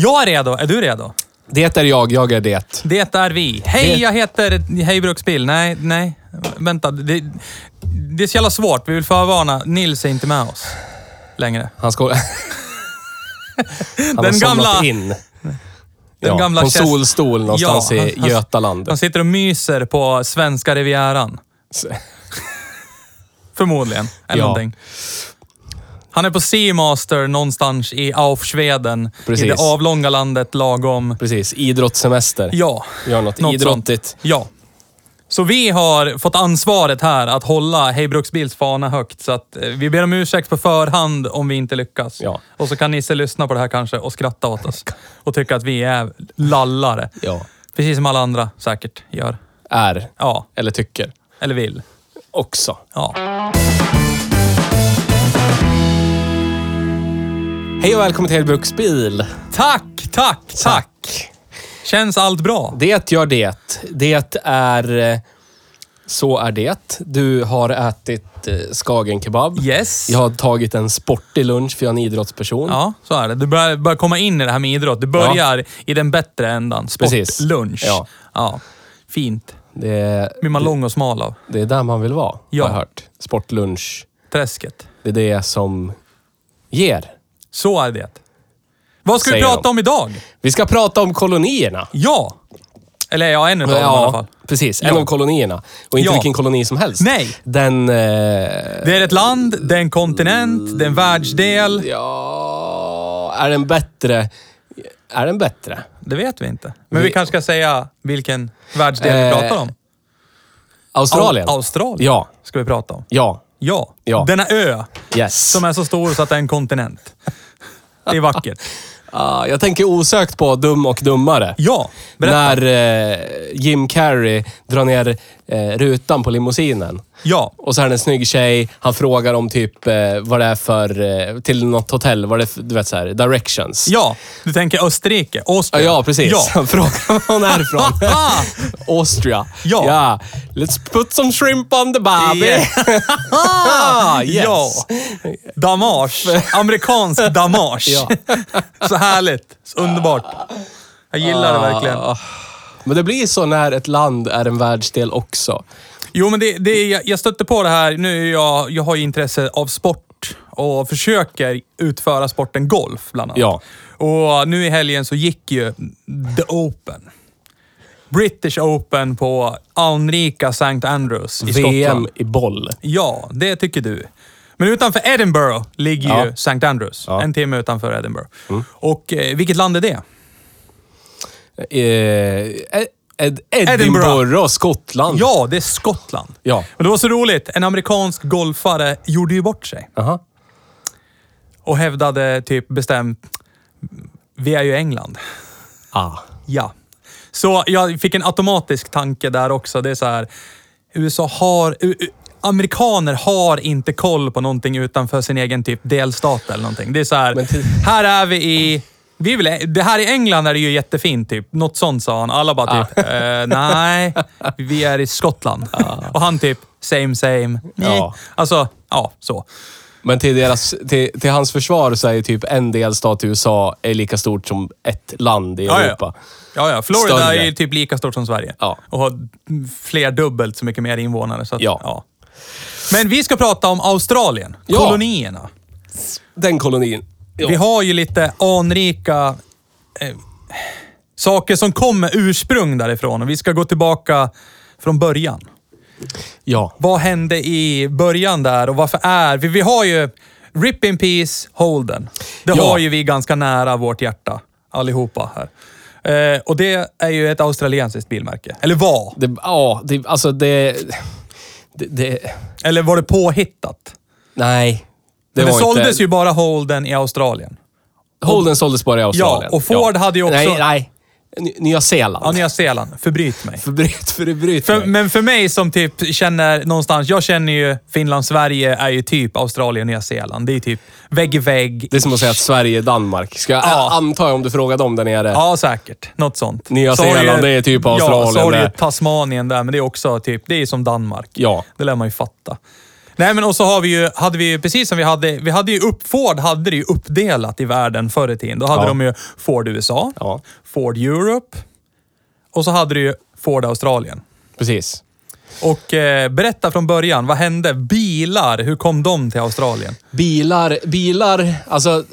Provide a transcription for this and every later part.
Jag är redo. Är du redo? Det är jag, jag är det. Det är vi. Hej, Det- jag heter Hej Bruksbil. Nej, nej. Vänta. Det, det är så jävla svårt. Vi vill förvarna. Nils är inte med oss längre. Han ska... Han har Den somnat gamla- in. Den ja, gamla på en käst- solstol någonstans Ja, i han- han- Götaland. Han sitter och myser på svenska rivieran. Förmodligen. Eller Ja. någonting. Han är på Seamaster någonstans i Aufschweden. I Precis. det avlånga landet lagom... Precis, idrottssemester. Ja. Gör något, Något idrottigt. sånt. Ja. Så vi har fått ansvaret här att hålla Hej Bruksbils fana högt. Så att eh, vi ber om ursäkt på förhand om vi inte lyckas. Ja. Och så kan Nisse lyssna på det här kanske och skratta åt oss. Och tycka att vi är lallare. Ja. Precis som alla andra säkert gör. Är, Ja, eller tycker. eller vill. Också. Ja. Hej och välkommen till Bruksbil. Tack, tack, tack! Känns allt bra? Det gör det. Det är... eh, Så är det. Du har ätit eh, skagenkebab. Yes. Jag har tagit en sportig lunch för jag är en idrottsperson. Ja, så är det. Du börjar, börjar komma in i det här med idrott. Du börjar i den bättre ändan. Sportlunch. Ja. ja. Fint. Det, blir man lång och smal av. det är där man vill vara, Ja. har jag hört. Sportlunch. Träsket. Det är det som ger. Så är det. Vad ska vi Säger prata de. om idag? Vi ska prata om kolonierna. Ja! Eller ja, en utav dem i alla fall. precis. En Ja. av kolonierna. Och inte Ja. vilken koloni som helst. Nej. Den... Eh, Det är ett land, det är en kontinent, det är en världsdel. ja... Är den bättre? Är den bättre? Det vet vi inte. Men vi, Vi- kanske ska säga vilken världsdel vi Eh, pratar om. Australien? Au- Australien Ja. ska vi prata om. Ja. Ja. Ja. Denna ö Yes. som är så stor så att det är en kontinent. Det är vackert. Ah, jag tänker osökt på Dum och Dummare. Ja, berätta. När eh, Jim Carrey drar ner eh, rutan på limousinen. Ja. Och så är det en snygg tjej. Han frågar om typ eh, vad det är för... Eh, till något hotell. Vad det är för, du vet så här, directions. Ja, du tänker Österrike. Austria. ja, precis. Ja. Han frågar var hon är ifrån. Ah, Austria. Ja. ja. Let's put some shrimp on the barbie. Yeah. ah, yes. Ja. Damage. Amerikansk damage. Ja. Så härligt. Så underbart. Jag gillar det verkligen. Men det blir så när ett land är en världsdel också. Jo, men det, det, jag, jag stötte på det här. Nu är jag, jag har ju intresse av sport och försöker utföra sporten golf bland annat. Ja. Och nu i helgen så gick ju The Open. British Open på anrika St. Andrews i VM Skottland. i boll. Ja, det tycker du. Men utanför Edinburgh ligger Ja. ju St. Andrews. Ja. En timme utanför Edinburgh. Och eh, vilket land är det? Eh, Ed- Ed- Edinburgh, Edinburgh. Skottland. Ja, det är Skottland. Ja. Och det var så roligt. En amerikansk golfare gjorde ju bort sig. Aha. Och hävdade typ bestämt, vi är ju England. Ah. Ja. Så jag fick en automatisk tanke där också. Det är så här, USA har... u- u- Amerikaner har inte koll på någonting utanför sin egen typ delstat eller någonting. Det är så här, Men här är vi i... Vi vill, det här i England är det ju jättefint, typ. Något sånt sa han. Alla bara typ, eh, nej, vi är i Skottland. Och han typ, same same. Ja. Alltså, ja, så. Men till, deras, till, till hans försvar så är ju typ en delstat i USA är lika stort som ett land i Ja. Europa. Ja, ja. Florida Större. är ju typ lika stort som Sverige. Ja. Och har fler dubbelt så mycket mer invånare. Så att, Ja. ja. Men vi ska prata om Australien. Kolonierna. Den kolonin. Ja. Vi har ju lite anrika eh, saker som kommer ursprung därifrån och vi ska gå tillbaka från början. Ja. Vad hände i början där och varför är... Vi, vi har ju Rip in Peace, Holden. Det Ja. har ju vi ganska nära vårt hjärta, allihopa här. Eh, och det är ju ett australiensiskt bilmärke. Eller var. Det, ja, det, alltså det, det, det... Eller var det påhittat? Nej. Det, det såldes inte, ju bara Holden i Australien. Holden såldes bara i Australien. Ja, och Ford hade ju också- Nej, nej. Ny- Nya Zeeland. Ja, Nya Zeeland. Förbryt mig. Förbryt, förbryt För, mig. men för mig som typ känner någonstans, jag känner ju Finland, Sverige är ju typ Australien, Nya Zeeland. Det är typ vägg i vägg. Det är som att säga att Sverige är Danmark. Ska jag Ja. anta om du frågar dem där nere. Ja, säkert. Något sånt. Nya du Zeeland, det är typ Ja, Australien så har du. Tasmanien där, men det är också typ, det är som Danmark. Ja. Det lär man ju fatta. Nej, men och så har vi ju, hade vi ju, precis som vi hade, vi hade ju upp, Ford hade det ju uppdelat i världen förr i tiden. Då hade Ja. de ju Ford USA, Ja. Ford Europe och så hade du ju Ford Australien. Precis. Och eh, berätta från början, vad hände? Bilar, hur kom de till Australien? Bilar, bilar, alltså...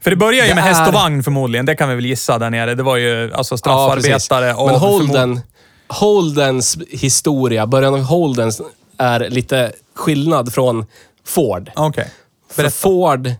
För det börjar ju Det med häst är- och vagn förmodligen, det kan vi väl gissa där nere. Det var ju alltså straffarbetare ja, och... Men Holdens historia, början av Holdens är lite skillnad från Ford. Okej. För Berätta. Ford,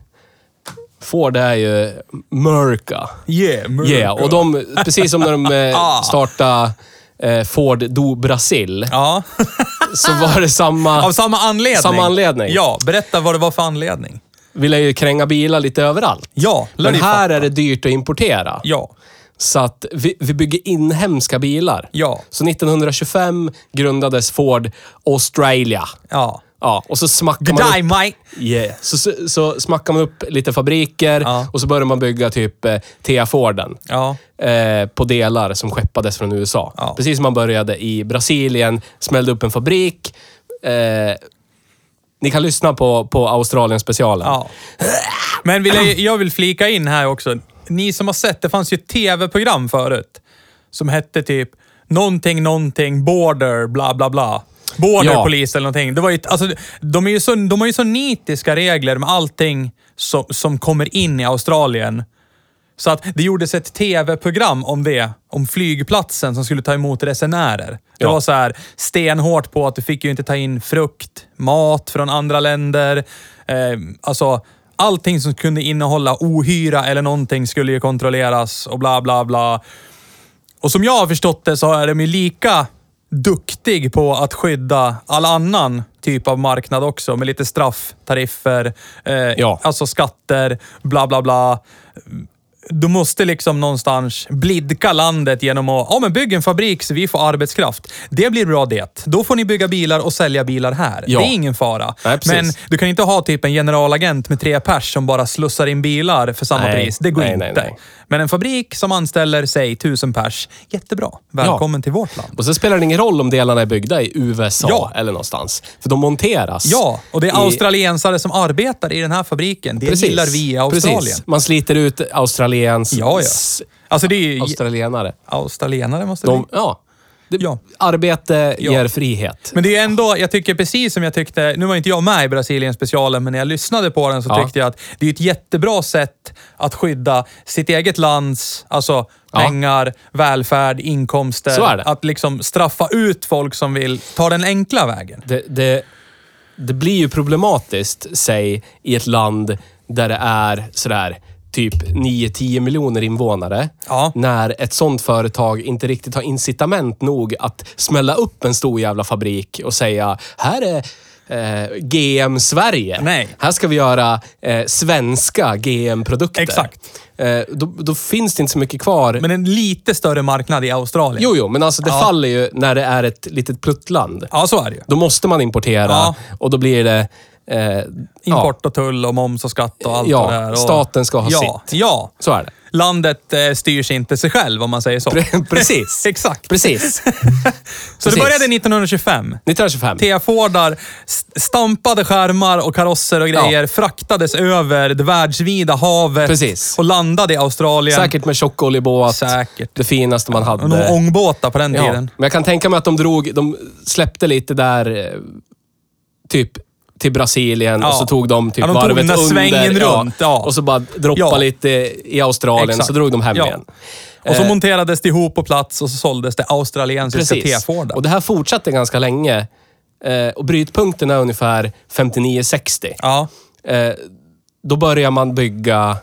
Ford är ju mörka. Yeah, America. Yeah, och de, precis som när de eh, Ah. startade eh, Ford do Brasil, Ja, så var det samma... av samma anledning. Samma anledning. Ja, berätta vad det var för anledning. Ville ju kränga bilar lite överallt. Ja, lär Men dig här fatta. är det dyrt att importera. Ja, Så att vi, vi bygger inhemska bilar. ja, Så 1925 grundades Ford Australia. ja. Ja, och så smackar man upp, mate! yeah. så, så, så smackar man upp lite fabriker Ja. och så börjar man bygga typ eh, Tea-Forden. Ja, Eh, på delar som skeppades från USA. Ja. Precis som man började i Brasilien, smällde upp en fabrik. Eh, ni kan lyssna på, på Australien-specialen. ja. Men vill jag, jag vill flika in här också. Ni som har sett, det fanns ju ett tv-program förut. Som hette typ någonting, någonting, border, bla bla bla. Border Ja. Eller någonting. Det var ju, alltså, de, är ju så, de har ju så nitiska regler med allting som, som kommer in i Australien. Så att det gjordes ett tv-program om det. Om flygplatsen som skulle ta emot resenärer. Det Ja. var så här stenhårt på att du fick ju inte ta in frukt, mat från andra länder. Eh, alltså, allting som kunde innehålla ohyra eller någonting skulle ju kontrolleras och bla bla bla. Och som jag har förstått det så är de ju lika duktig på att skydda all annan typ av marknad också med lite straff, tariffer, eh, Ja. alltså skatter, bla bla bla. Du måste liksom någonstans blidka landet genom att ja, men bygga en fabrik så vi får arbetskraft. Det blir bra det. Då får ni bygga bilar och sälja bilar här. Ja. Det är ingen fara. Nej, men du kan inte ha typ en generalagent med tre pers som bara slussar in bilar för samma Nej. pris. Det går Nej, inte. Men en fabrik som anställer, säg tusen pers, jättebra. Välkommen till vårt land. Och så spelar det ingen roll om delarna är byggda i USA Ja. eller någonstans. För de monteras. Ja, och det är i- australiensare som arbetar i den här fabriken. Det Precis. gillar vi i Australien. Precis. Man sliter ut australiens... Ja, ja. Alltså det är ju Australienare. australienare måste De, det ja. Det, Ja. Arbete Ja. ger frihet. Men det är ändå, jag tycker precis som jag tyckte, nu var inte jag med i Brasilien specialen, men när jag lyssnade på den så Ja. tyckte jag att det är ett jättebra sätt att skydda sitt eget lands, alltså pengar, välfärd, inkomster. Att liksom straffa ut folk som vill ta den enkla vägen. Det, det, det blir ju problematiskt, säg, i ett land där det är sådär typ 9-10 miljoner invånare. Ja. När ett sånt företag inte riktigt har incitament nog att smälla upp en stor jävla fabrik och säga här är eh, GM Sverige. Nej. Här ska vi göra eh, svenska GM-produkter. Exakt. Eh, då, då finns det inte så mycket kvar. Men en lite större marknad i Australien. jo, jo, men alltså det Ja. faller ju när det är ett litet pluttland. Ja, så är det ju. Då måste man importera Ja. och då blir det... Eh, Import och tull och moms och skatt och allt Ja, det där. Och, staten ska ha ja, sitt. Ja, Så är det. landet eh, styrs inte sig själv om man säger så. Pre- Precis. Exakt. Precis. Så det Precis. började 1925. 1925. T-Fordar st- stampade skärmar och karosser och grejer fraktades över det världsvida havet Precis. och landade i Australien. Säkert med tjockoljebåt. Säkert. Det finaste man hade. Och ångbåtar på den ja. tiden. Men jag kan tänka mig att de drog... De släppte lite där... eh, Typ till Brasilien Ja. och så tog de typ Ja, de tog varvet under. svängen runt, ja. Och så bara droppade Ja. lite i Australien, Exakt. så drog de hem Ja. igen. Och så Eh, monterades det ihop på plats och så såldes det australiensiska. T-Forden. Och det här fortsatte ganska länge. Eh, och brytpunkten är ungefär 59-60. Ja, Eh, då börjar man bygga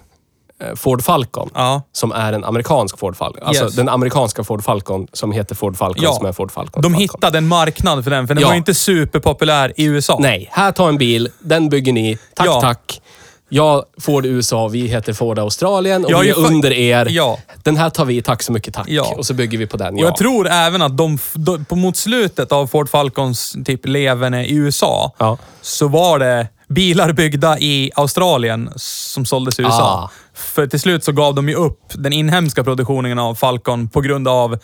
Ford Falcon. ja. Som är en amerikansk Ford Falcon. Alltså Yes. den amerikanska Ford Falcon som heter Ford Falcon Ja. som är Ford Falcon. De Falcon. hittade en marknad för den, för den Ja. var inte superpopulär i USA. Nej, här tar en bil. Den bygger ni. Tack, Ja. tack. Jag Ford USA, vi heter Ford Australien och Jag vi är under er. Ja. Den här tar vi, tack så mycket, tack. Ja. Och så bygger vi på den. Och Ja. jag tror även att de, de, på mot slutet av Ford Falcons typ leverne i USA, Ja. så var det bilar byggda i Australien som såldes i USA. Ah. För till slut så gav de ju upp den inhemska produktionen av Falcon på grund av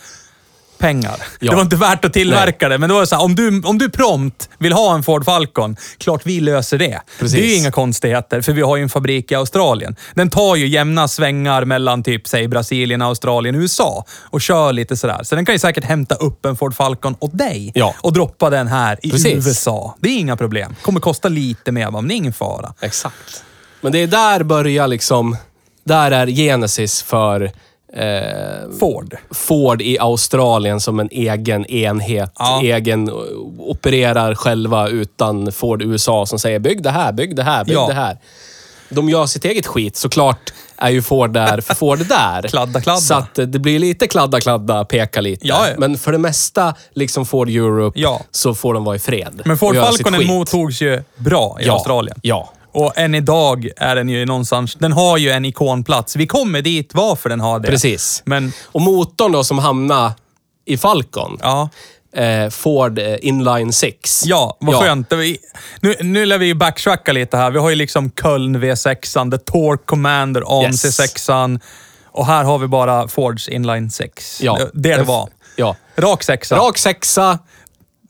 pengar. Ja. Det var inte värt att tillverka det, men det var så här, om du, om du prompt vill ha en Ford Falcon, klart vi löser det. Precis. Det är ju inga konstigheter, för vi har ju en fabrik i Australien. Den tar ju jämna svängar mellan typ, säg Brasilien, Australien, USA och kör lite sådär. Så den kan ju säkert hämta upp en Ford Falcon åt dig Ja. och droppa den här i Precis. USA. Det är inga problem. Kommer kosta lite mer, men det är ingen fara. Exakt. Men det är där börjar liksom... Där är Genesis för eh, Ford. Ford i Australien som en egen enhet. Ja. Egen, eh, opererar själva utan Ford USA som säger bygg det här, bygg det här, bygg Ja. det här. De gör sitt eget skit. Såklart är ju Ford där för Ford är där. Kladda, kladda. Så att eh, det blir lite kladda, kladda, peka lite. Ja, ja. Men för det mesta, liksom Ford Europe, Ja. så får de vara i fred. Men Ford skit. mottogs ju bra i. Australien. Ja. Och än idag är den ju någonstans... Den har ju en ikonplats. Vi kommer dit varför den har det. Precis. Men, Och motorn då som hamnar i Falcon, ja. eh, Ford eh, Inline 6. Ja, vad skönt. Det var i- Nu, nu lär vi ju backtracka lite här. Vi har ju liksom Köln V6, The Torque Commander AMC6. Och här har vi bara Fords Inline 6. Ja. Det, det det var. Ja. Rak sexa. Rak sexa.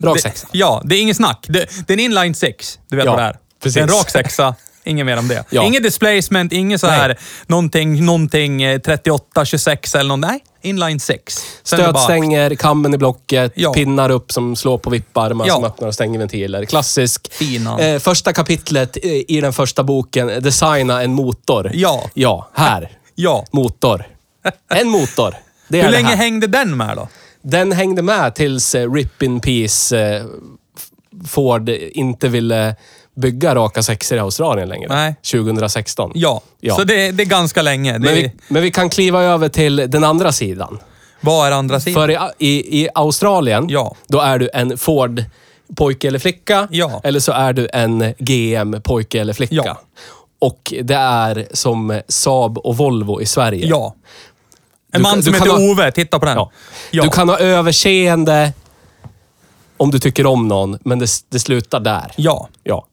Rak det, sexa. Ja, det är inget snack. Det, det är en inline 6. Du vet Ja, vad det är. Precis. En rak sexa. Inget mer om det. Ja. Inget displacement, inget så Nej. här någonting, någonting eh, 38, 26 eller något. Nej, inline 6. Sen är det bara- Stötstänger, kammen i blocket, Ja. pinnar upp som slår på vipparmar Ja. som öppnar och stänger ventiler. Klassisk. Finan. Eh, första kapitlet eh, i den första boken, Designa en motor. Ja. Ja, här. Ja. Motor. En motor. Det är Hur det länge här. hängde den med då? Den hängde med tills eh, Rip in Peace eh, Ford inte ville bygga raka sexor i Australien längre. Nej. 2016. Ja, Ja. så det, det är ganska länge. Det, Men vi, men vi kan kliva över till den andra sidan. Vad är andra sidan? För i, i, i Australien, Ja. då är du en Ford pojke eller flicka. Ja. Eller så är du en GM pojke eller flicka. Ja. Och det är som Saab och Volvo i Sverige. Ja. En man som du heter ha- Ove, titta på den. Ja. Ja. Du kan ha överseende om du tycker om någon, men det, det slutar där. Ja. Ja.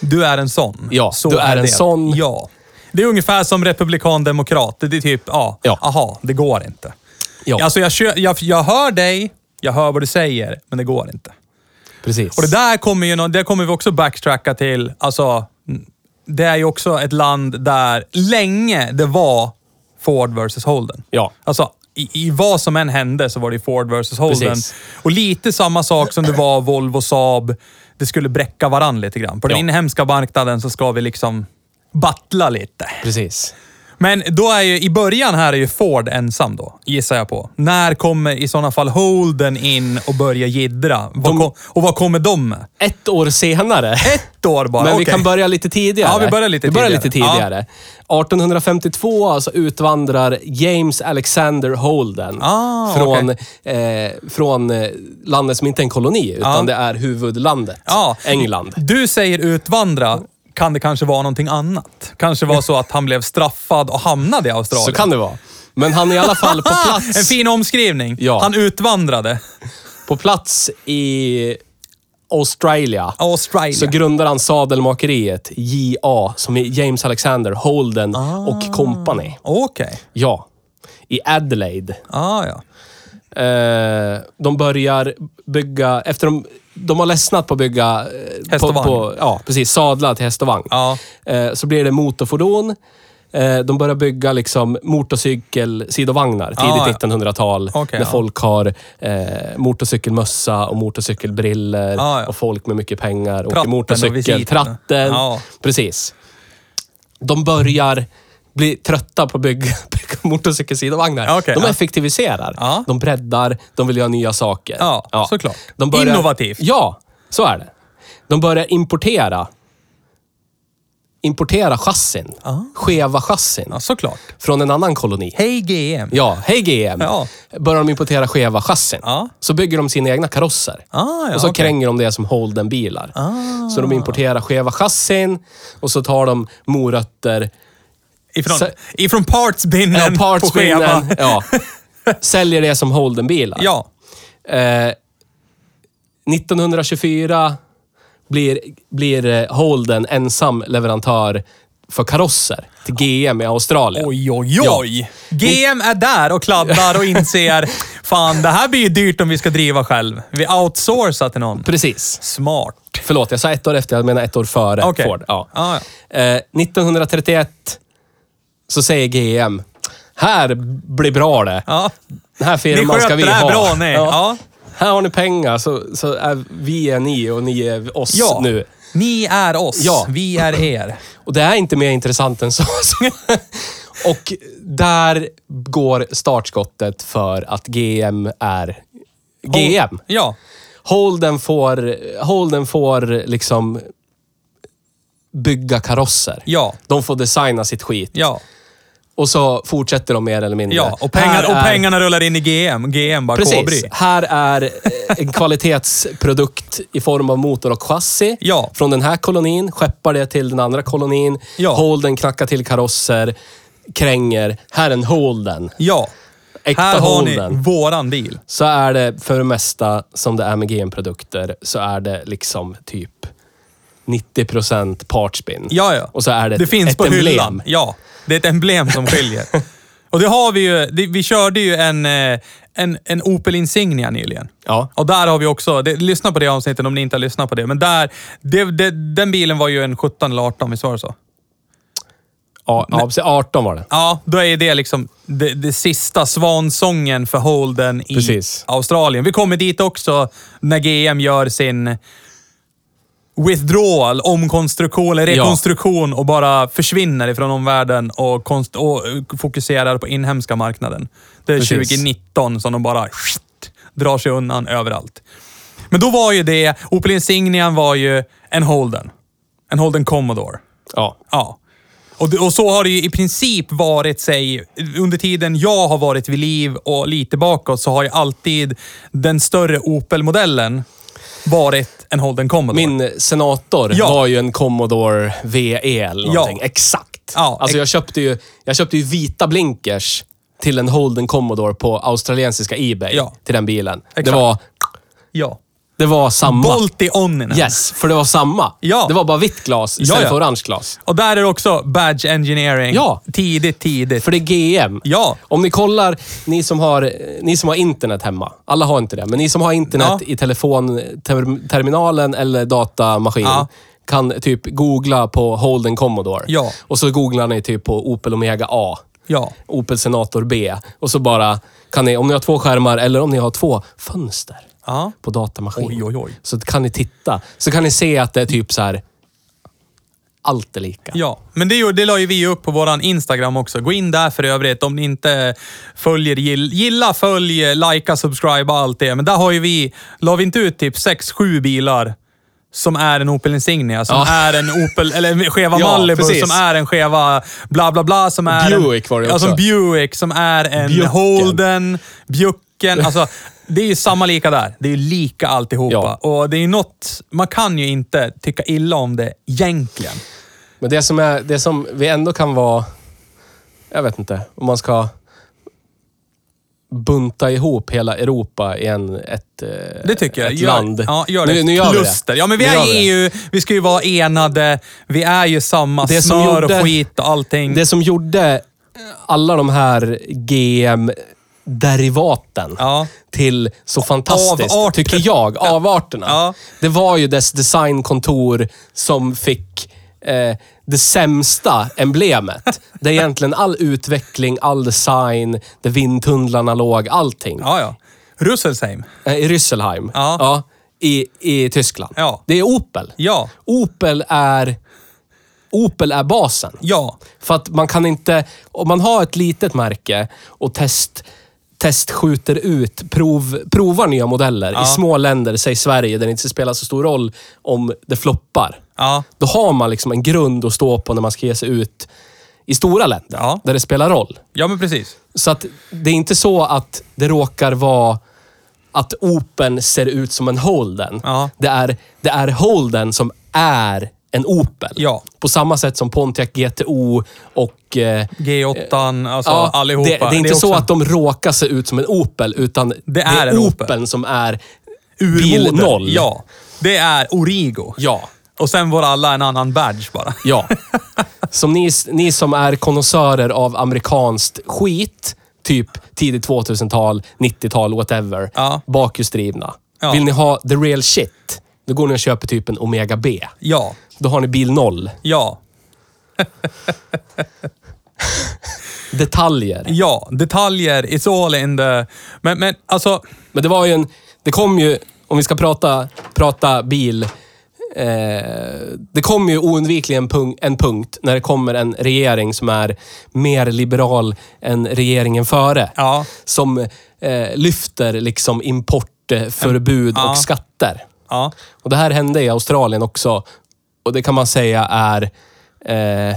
Du är en sån. Ja, du är en det. sån. Ja. Det är ungefär som republikan-demokrat. Det är typ, ja, Ja. aha, det går inte. Ja. Alltså jag, kö- jag, jag hör dig, jag hör vad du säger, men det går inte. Precis. Och det där kommer ju, nå- det kommer vi också backtracka till. Alltså, det är ju också ett land där länge det var Ford versus Holden. Ja. Alltså, i, i vad som än hände så var det ju Ford versus Holden. Precis. Och lite samma sak som det var Volvo Saab. Det skulle bräcka varann lite grann. På den Ja. inhemska marknaden så ska vi liksom battla lite. Precis. Men då är ju, i början här är ju Ford ensam då, gissar jag på. När kommer i sådana fall Holden in och börjar jiddra? Vad kom, och vad kommer de med? Ett år senare. Ett år bara? Men vi okej. kan börja lite tidigare. Ja, vi börjar lite vi börjar tidigare. lite tidigare. 1852 alltså utvandrar James Alexander Holden Ah, från, eh, från eh, landet som inte är en koloni, utan Ja. det är huvudlandet. Ja. England. Du säger utvandra. Kan det kanske vara någonting annat? Kanske var så att han blev straffad och hamnade i Australien? Så kan det vara. Men han är i alla fall på plats, En fin omskrivning. Ja. Han utvandrade. på plats i Australia. Australien. Så grundar han sadelmakeriet JA, som är James Alexander Holden Ah. och Company. Okej. Ja. I Adelaide. Ah, ja. Eh, de börjar bygga, efter de, de har ledsnat på att bygga... eh, Häst och på, vagn. På, ja, precis. Sadlar till häst och vagn. Ja. Eh, så blir det motorfordon. Eh, de börjar bygga liksom motorcykelsidovagnar tidigt Ah, ja. 1900-tal. Okej, när ja. folk har eh, motorcykelmössa och motorcykelbriller Ah, ja. och folk med mycket pengar Tratten åker och motorcykel. visiten. Tratten. Ja. Precis. De börjar bli trötta på att bygga, bygga motorcykelsidovagnar. Ja, okej, de ja. effektiviserar. Ja. De breddar. De vill göra nya saker. Ja, såklart. De börjar, Innovativt. Ja, så är det. De börjar importera importera chassin. Ja. Skeva chassin. Ja, såklart. Från en annan koloni. Hej GM. Ja, hej GM. Ja. Börjar de importera skeva chassin. Ja. Så bygger de sina egna karosser. Ah, ja, och så okej. kränger de det som Holden-bilar. Ah. Så de importerar skeva chassin och så tar de morötter, Ifrån, Så- ifrån partsbinnen ja, på partsbinnen, schema. ja. Säljer det som Holden-bilar. Ja. Eh, 1924 blir, blir eh, Holden ensam leverantör för karosser till GM i Australien. Oj, oj, oj. GM är där och kladdar och inser, fan det här blir ju dyrt om vi ska driva själv. Vi outsourcar till någon. Precis. Smart. Förlåt, jag sa ett år efter. Jag menar ett år före Okej. Ford. Ja. Ah, ja. Eh, 1931 så säger GM, här blir bra det. Ja. Den här firman Ni sköter ska vi det här ha. bra, ni. Ja. Här har ni pengar, så, så är vi är ni och ni är oss ja. nu. Ni är oss. Ja. Vi är er. Och det är inte mer intressant än så. och där går startskottet för att GM är GM. Ja. Holden får, Holden får liksom bygga karosser. Ja. De får designa sitt skit. Ja. Och så fortsätter de mer eller mindre. Ja. Och, pengar, och är- pengarna rullar in i GM. GM bara Precis. kobry. Här är eh, en kvalitetsprodukt i form av motor och chassi. Ja. Från den här kolonin, skeppar det till den andra kolonin. Ja. Holden knackar till karosser, kränger. Här är en Holden. Ja. Äkta Här har ni Holden. våran bil. Så är det för det mesta som det är med GM-produkter, så är det liksom typ 90% partspin. Ja, ja. Och så är det, Det ett, finns ett på emblem. hyllan. Ja, det är ett emblem som skiljer. och det har vi ju. Det, vi körde ju en, eh, en, en Opel Insignia nyligen. Ja. Och där har vi också, det, lyssna på det avsnittet om ni inte har lyssnat på det. Men där, det, det, den bilen var ju en 17 eller 18, visst var det så? Ja, ja, precis. 18 var det. Ja, då är det liksom det, det sista svansången för Holden i Precis. Australien. Vi kommer dit också när GM gör sin withdrawal, omkonstruktion, eller Ja. rekonstruktion och bara försvinner ifrån omvärlden och, konst, och fokuserar på inhemska marknaden. Det är Precis. 2019 som de bara drar sig undan överallt. Men då var ju det, Opel Insignian var ju en Holden. En Holden Commodore. Ja. Ja. Och, och så har det ju i princip varit, säg, under tiden jag har varit vid liv och lite bakåt så har ju alltid den större Opel-modellen varit en Holden Commodore. Min senator Ja. var ju en Commodore VE eller någonting. Ja. Exakt. Ja, alltså jag köpte, ju, jag köpte ju vita blinkers till en Holden Commodore på australiensiska Ebay. Ja. Till den bilen. Det Exakt. var, Ja. Det var samma. Bolty Onninen. Yes, för det var samma. Ja. Det var bara vitt glas istället Ja, ja. för orange glas. Och där är det också badge engineering. Ja. Tidigt, tidigt. För det är GM. Ja. Om ni kollar, ni som, har, ni som har internet hemma. Alla har inte det, men ni som har internet Ja. i telefonterminalen eller datamaskin Ja. kan typ googla på Holden Commodore. Ja. Och så googlar ni typ på Opel Omega A. Ja. Opel Senator B. Och så bara kan ni, om ni har två skärmar eller om ni har två fönster Ja. på datamaskin. Oj, oj, oj. Så kan ni titta. Så kan ni se att det är typ så här. Allt är lika. Ja, men det, gjorde- det la ju vi upp på våran Instagram också. Gå in där för övrigt om ni inte följer, gill- gilla, följ, likea, subscribe allt det. Men där har ju vi, la vi inte ut typ 6-7 bilar som är en Opel Insignia, som Ja. är en Opel, eller en skeva Ja, Malibu, precis. som är en skeva bla bla bla, som är Buick en, var det ja, också. som Buick, som är en Bjucken. Holden, Bjucken. Alltså, det är ju samma lika där. Det är ju lika alltihopa. Och det är ju något, man kan ju inte tycka illa om det egentligen. Men det som, är, det som vi ändå kan vara... Jag vet inte. Om man ska bunta ihop hela Europa i en, ett, eh, Det tycker jag. ett Gör, land. Ja, gör det. Nu, nu gör vi Kluster. det. Ja, men vi Nu är vi det. EU, vi ska ju vara enade, vi är ju samma Det smör gjorde- och skit och allting. Det som gjorde alla de här GM-derivaten Ja. till så fantastiskt, Avarter. tycker jag, avarterna. Ja. Det var ju dess designkontor som fick... Eh, det sämsta emblemet. Det är egentligen all utveckling, all design, där vindtunnlarna låg, allting. Ja, ja. Russelsheim. Eh, I Rüsselheim. Ja. i, I Tyskland. Ja. Det är Opel. Ja. Opel är... Opel är basen. Ja. För att man kan inte... Om man har ett litet märke och test, testskjuter ut, prov, provar nya modeller Ja. i små länder, säg Sverige, där det inte spelar så stor roll om det floppar. Ja. Då har man liksom en grund att stå på när man ska ge sig ut i stora länder, Ja. där det spelar roll. Ja, men precis. Så att det är inte så att det råkar vara att Open ser ut som en Holden. Ja. Det, är, det är Holden som är en Opel. Ja. På samma sätt som Pontiac GTO och... Eh, G8, alltså ja, allihopa. det, det är inte också så att de råkar se ut som en Opel, utan Det är en Opel. Opeln som är bil noll. Ja. Det är Origo. Ja. Och sen får alla en annan badge bara. Ja. Som ni, ni som är konnässörer av amerikanskt skit, typ tidigt 2000-tal, 90-tal, whatever. Ja. Bakhjulsdrivna. Ja. Vill ni ha the real shit, då går ni och köper typ en Omega B. Ja. Då har ni bil noll. Ja. Detaljer. Ja. Detaljer, it's all in the... Men, men alltså... Men det var ju en... Det kom ju, om vi ska prata, prata bil. Eh, det kommer ju oundvikligen punk, en punkt när det kommer en regering som är mer liberal än regeringen före. Ja. Som eh, lyfter liksom importförbud Ja. och skatter. Ja. Och det här hände i Australien också. Och det kan man säga är eh,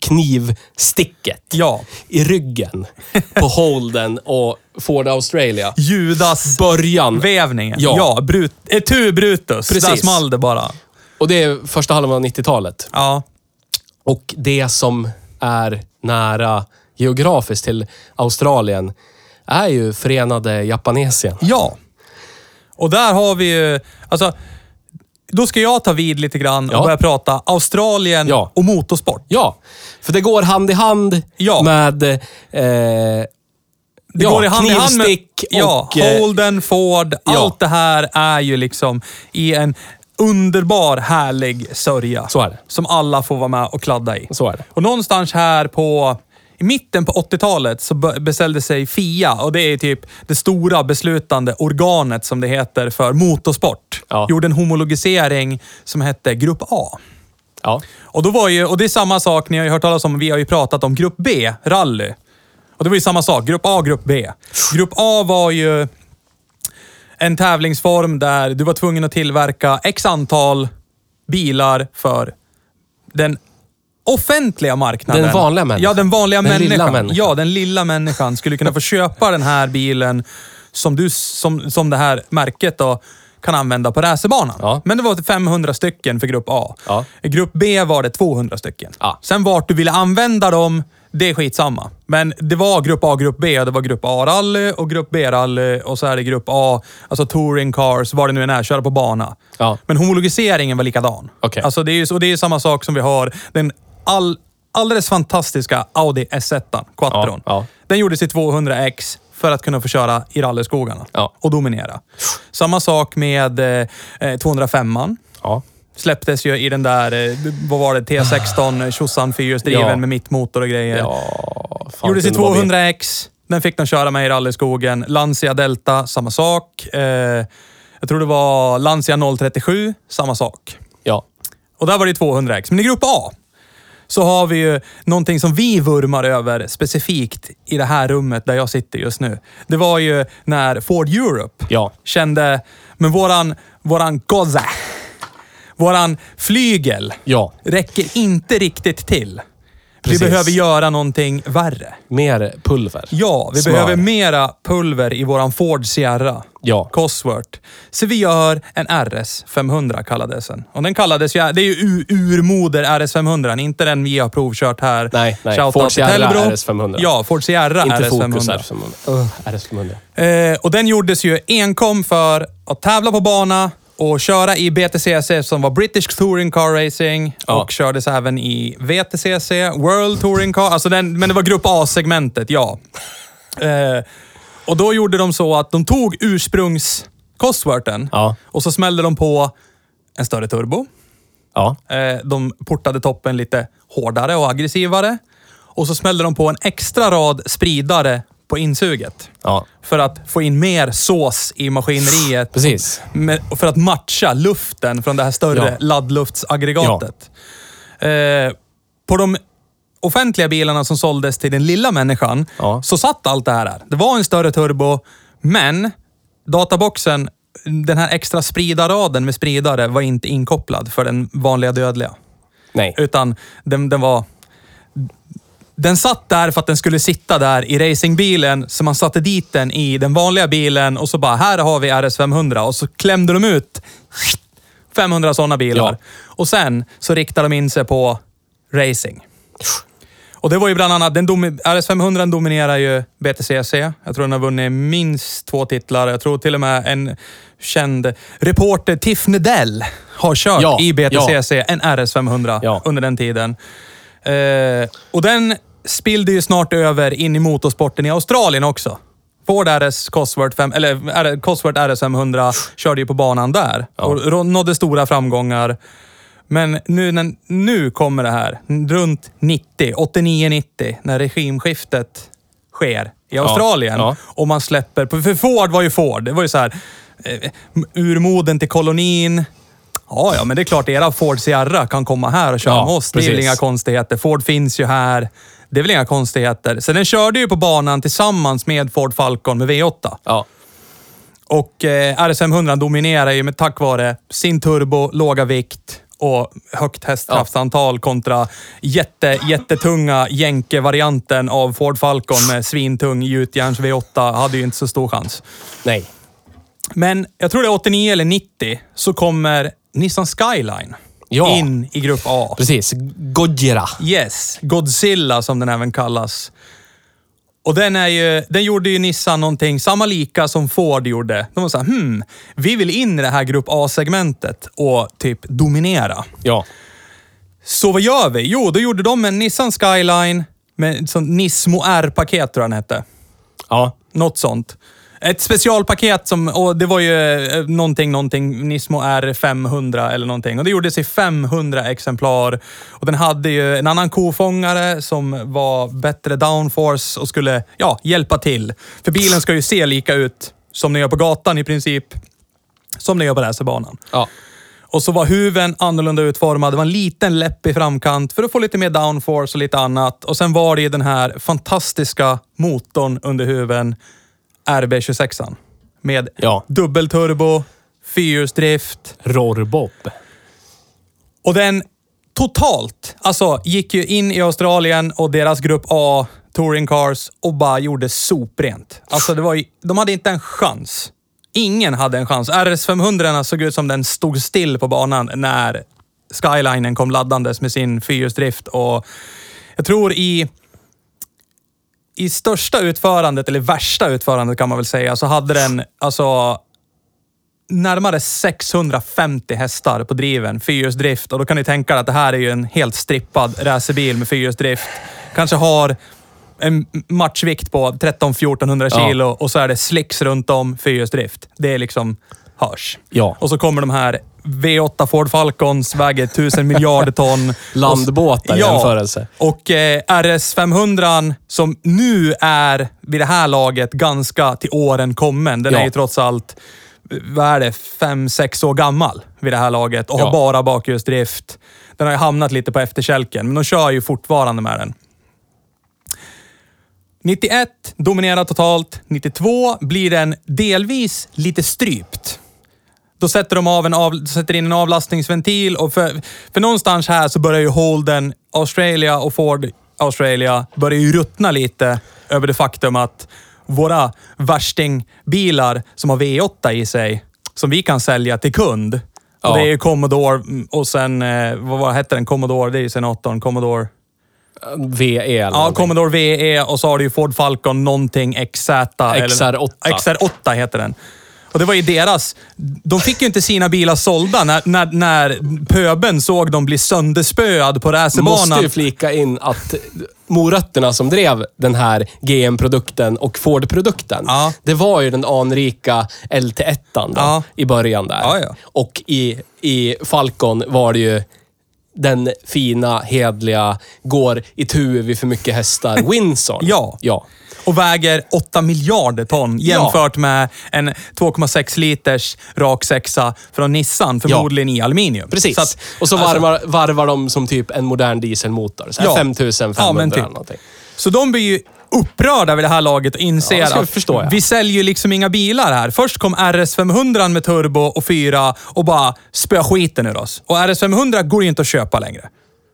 knivsticket Ja. i ryggen på Holden och Ford Australia. Judas Början. vävningen. Ja. ja brut, etu brutus. Precis. Där small det bara. Och det är första halvan av 90-talet. Ja. Och det som är nära geografiskt till Australien är ju Förenade Japanesien. Ja. Och där har vi ju... Alltså, då ska jag ta vid lite grann Ja. och börja prata Australien Ja. och motorsport. Ja, för det går hand i hand Ja. med eh, Det ja, går i hand i hand med... knivstick Ja, och... eh, Holden, Ford. Allt det här är ju liksom i en underbar, härlig sörja. Så är det. Som alla får vara med och kladda i. Så är det. Och någonstans här på... I mitten på 80-talet så be- beställde sig FIA och det är typ det stora beslutande organet som det heter för motorsport. Ja. Gjorde en homologisering som hette Grupp A. Ja. Och, då var ju, och det är samma sak, ni har ju hört talas om, vi har ju pratat om Grupp B, rally. Och det var ju samma sak, Grupp A, Grupp B. Grupp A var ju en tävlingsform där du var tvungen att tillverka x antal bilar för den offentliga marknaden. Den vanliga människan. Ja, den vanliga Den människan. lilla människan. Ja, den lilla människan skulle kunna få köpa den här bilen som, du, som, som det här märket då kan använda på racerbanan. Ja. Men det var 500 stycken för grupp A. Ja. I grupp B var det 200 stycken. Ja. Sen vart du ville använda dem, det är skitsamma. Men det var grupp A, grupp B. Det var grupp A-rally och grupp B-rally och så är det grupp A, alltså touring cars, vad det nu än är, köra på bana. Ja. Men homologiseringen var likadan. Okej. Alltså det är och det är samma sak som vi har den all, alldeles fantastiska Audi S1, Quattron. Ja, ja. Den gjordes i 200X för att kunna få köra i rallyskogarna Ja. och dominera. Samma sak med eh, 205an. Ja. Släpptes ju i den där, eh, vad var det, T16, tjosan fyrhjulsdriven Ja. med mittmotor och grejer. Ja, fan, Gjordes i kunde vara vi. 200X. Den fick de köra med i rallyskogen. Lancia Delta, samma sak. Eh, jag tror det var Lancia 037, samma sak. Ja. Och där var det 200X. Men i grupp A så har vi ju någonting som vi vurmar över specifikt i det här rummet där jag sitter just nu. Det var ju när Ford Europe Ja. kände, men våran, våran Gozza, våran flygel Ja. räcker inte riktigt till. Precis. Vi behöver göra någonting värre. Mer pulver. Ja, vi Smör. behöver mera pulver i våran Ford Sierra. Ja. Cosworth. Så vi gör en RS 500 kallades den. Och den kallades ju, det är ju urmoder RS 500, inte den vi har provkört här. Nej, nej. Ford Sierra. RS 500. Ja, Ford Sierra Inte RS Focus 500. RS500. Uh, RS500. Eh, och den gjordes ju enkom för att tävla på bana och köra i BTCC som var British Touring Car Racing Ja. och kördes även i VTCC, World Touring Car. Alltså den, men det var Grupp A-segmentet, ja. Eh, och då gjorde de så att de tog ursprungs Cosworthen Ja. och så smällde de på en större turbo, Ja. Eh, De portade toppen lite hårdare och aggressivare. Och så smällde de på en extra rad spridare på insuget. Ja. För att få in mer sås i maskineriet. Precis. Med, för att matcha luften från det här större Ja. laddluftsaggregatet. Eh, på de offentliga bilarna som såldes till den lilla människan Ja. så satt allt det här där. Det var en större turbo, men databoxen, den här extra spridarraden med spridare var inte inkopplad för den vanliga dödliga. Nej. Utan den, den var... Den satt där för att den skulle sitta där i racingbilen, så man satte dit den i den vanliga bilen och så bara, här har vi RS500. Och så klämde de ut 500 sådana bilar. Ja. Och sen så riktade de in sig på racing. Och det var ju bland annat, den domi- RS500 dominerar ju BTCC. Jag tror den har vunnit minst två titlar. Jag tror till och med en känd reporter, Tiff Nedell, har kört Ja, i BTCC en RS500 Ja. under den tiden. Eh, och den spillde ju snart över in i motorsporten i Australien också. Ford RS Cosworth, 5, eller Cosworth RS500 körde ju på banan där och ro- nådde stora framgångar. Men nu, nu kommer det här, runt 90, 89-90, när regimskiftet sker i Australien. ja. Och man släpper, för Ford var ju Ford. Det var ju så här, eh, urmoden till kolonin. Ja, ja, men det är klart era Ford Sierra kan komma här och köra Ja, med oss. Det är inga konstigheter. Ford finns ju här. Det är väl inga konstigheter. Så den körde ju på banan tillsammans med Ford Falcon med V8. Ja. Och eh, RS500 dominerar ju med tack vare sin turbo, låga vikt och högt hästkraftsantal kontra jätte, jättetunga jänke-varianten av Ford Falcon med svintung gjutjärns V8. Hade ju inte så stor chans. Nej. Men jag tror det är 89 eller 90 så kommer Nissan Skyline Ja. in i grupp A. Precis. Gojira. Yes, Godzilla som den även kallas. Och den, är ju, den gjorde ju Nissan någonting samma lika som Ford gjorde. De var såhär, hmm, vi vill in i det här grupp A-segmentet och typ dominera. Ja. Så vad gör vi? Jo, då gjorde de en Nissan Skyline med sånt Nismo R-paket tror jag den hette. Ja. Något sånt. Ett specialpaket som, och det var ju eh, någonting, någonting, Nismo R500 eller någonting. Och det gjordes i 500 exemplar. Och den hade ju en annan kofångare som var bättre downforce och skulle, ja, hjälpa till. För bilen ska ju se lika ut som den gör på gatan i princip. Som den gör på racerbanan. Ja. Och så var huven annorlunda utformad. Det var en liten läpp i framkant för att få lite mer downforce och lite annat. Och sen var det ju den här fantastiska motorn under huven, RB26. Med Ja. dubbelturbo, fyrhjulsdrift. Rorbob. Och den totalt, alltså gick ju in i Australien och deras grupp A touring cars och bara gjorde soprent. Alltså det var ju, de hade inte en chans. Ingen hade en chans. RS500 såg ut som den stod still på banan när Skylinen kom laddandes med sin fyrhjulsdrift och jag tror i i största utförandet, eller värsta utförandet kan man väl säga, så hade den alltså närmare 650 hästar på driven, fyrhjulsdrift. Och då kan ni tänka er att det här är ju en helt strippad racerbil med fyrhjulsdrift. Kanske har en matchvikt på 13-1400 Ja. kilo och så är det slicks runt om, fyrhjulsdrift. Det är liksom hörs. Ja. Och så kommer de här V8 Ford Falcons, väger 1000 miljarder ton. Landbåtar i jämförelse. Och eh, RS500 som nu är vid det här laget ganska till åren kommen. Den Ja. är ju trots allt, vad är det, fem, sex år gammal vid det här laget och Ja. har bara bakhjulsdrift. Den har ju hamnat lite på efterkälken, men de kör ju fortfarande med den. 91 dominerar totalt. 92 blir den delvis lite strypt. Då sätter de av en av, sätter in en avlastningsventil och för, för någonstans här så börjar ju Holden Australia och Ford Australia börjar ju ruttna lite över det faktum att våra värstingbilar som har V8 i sig, som vi kan sälja till kund. Ja. Det är ju Commodore mm, och sen, eh, vad, vad hette den? Commodore, det är ju senatorn. Commodore... VE eller Ja, någonting. Commodore VE och så har du ju Ford Falcon någonting XZ. eller- XR8. XR8 heter den. Och det var ju deras... De fick ju inte sina bilar sålda när, när, när pöben såg dem bli sönderspöad på Måste racerbanan. ju flika in att morötterna som drev den här GM-produkten och Ford-produkten, Ja. det var ju den anrika LT1 då, Ja. i början där. Ja. Och i, i Falcon var det ju den fina, hedliga, går i tu vid för mycket hästar, Windsor. Ja. Ja. Och väger 8 miljarder ton jämfört med en 2,6 liters rak sexa från Nissan, förmodligen i aluminium. Precis. Så att, och så alltså, varvar, varvar de som typ en modern dieselmotor. Så här Ja. 5500 Ja, men typ. eller någonting. Så de blir ju upprörda vid det här laget och inser Ja, att vi säljer ju liksom inga bilar här. Först kom RS 500 med turbo och fyra och bara spöa skiten ur oss. Och RS 500 går ju inte att köpa längre.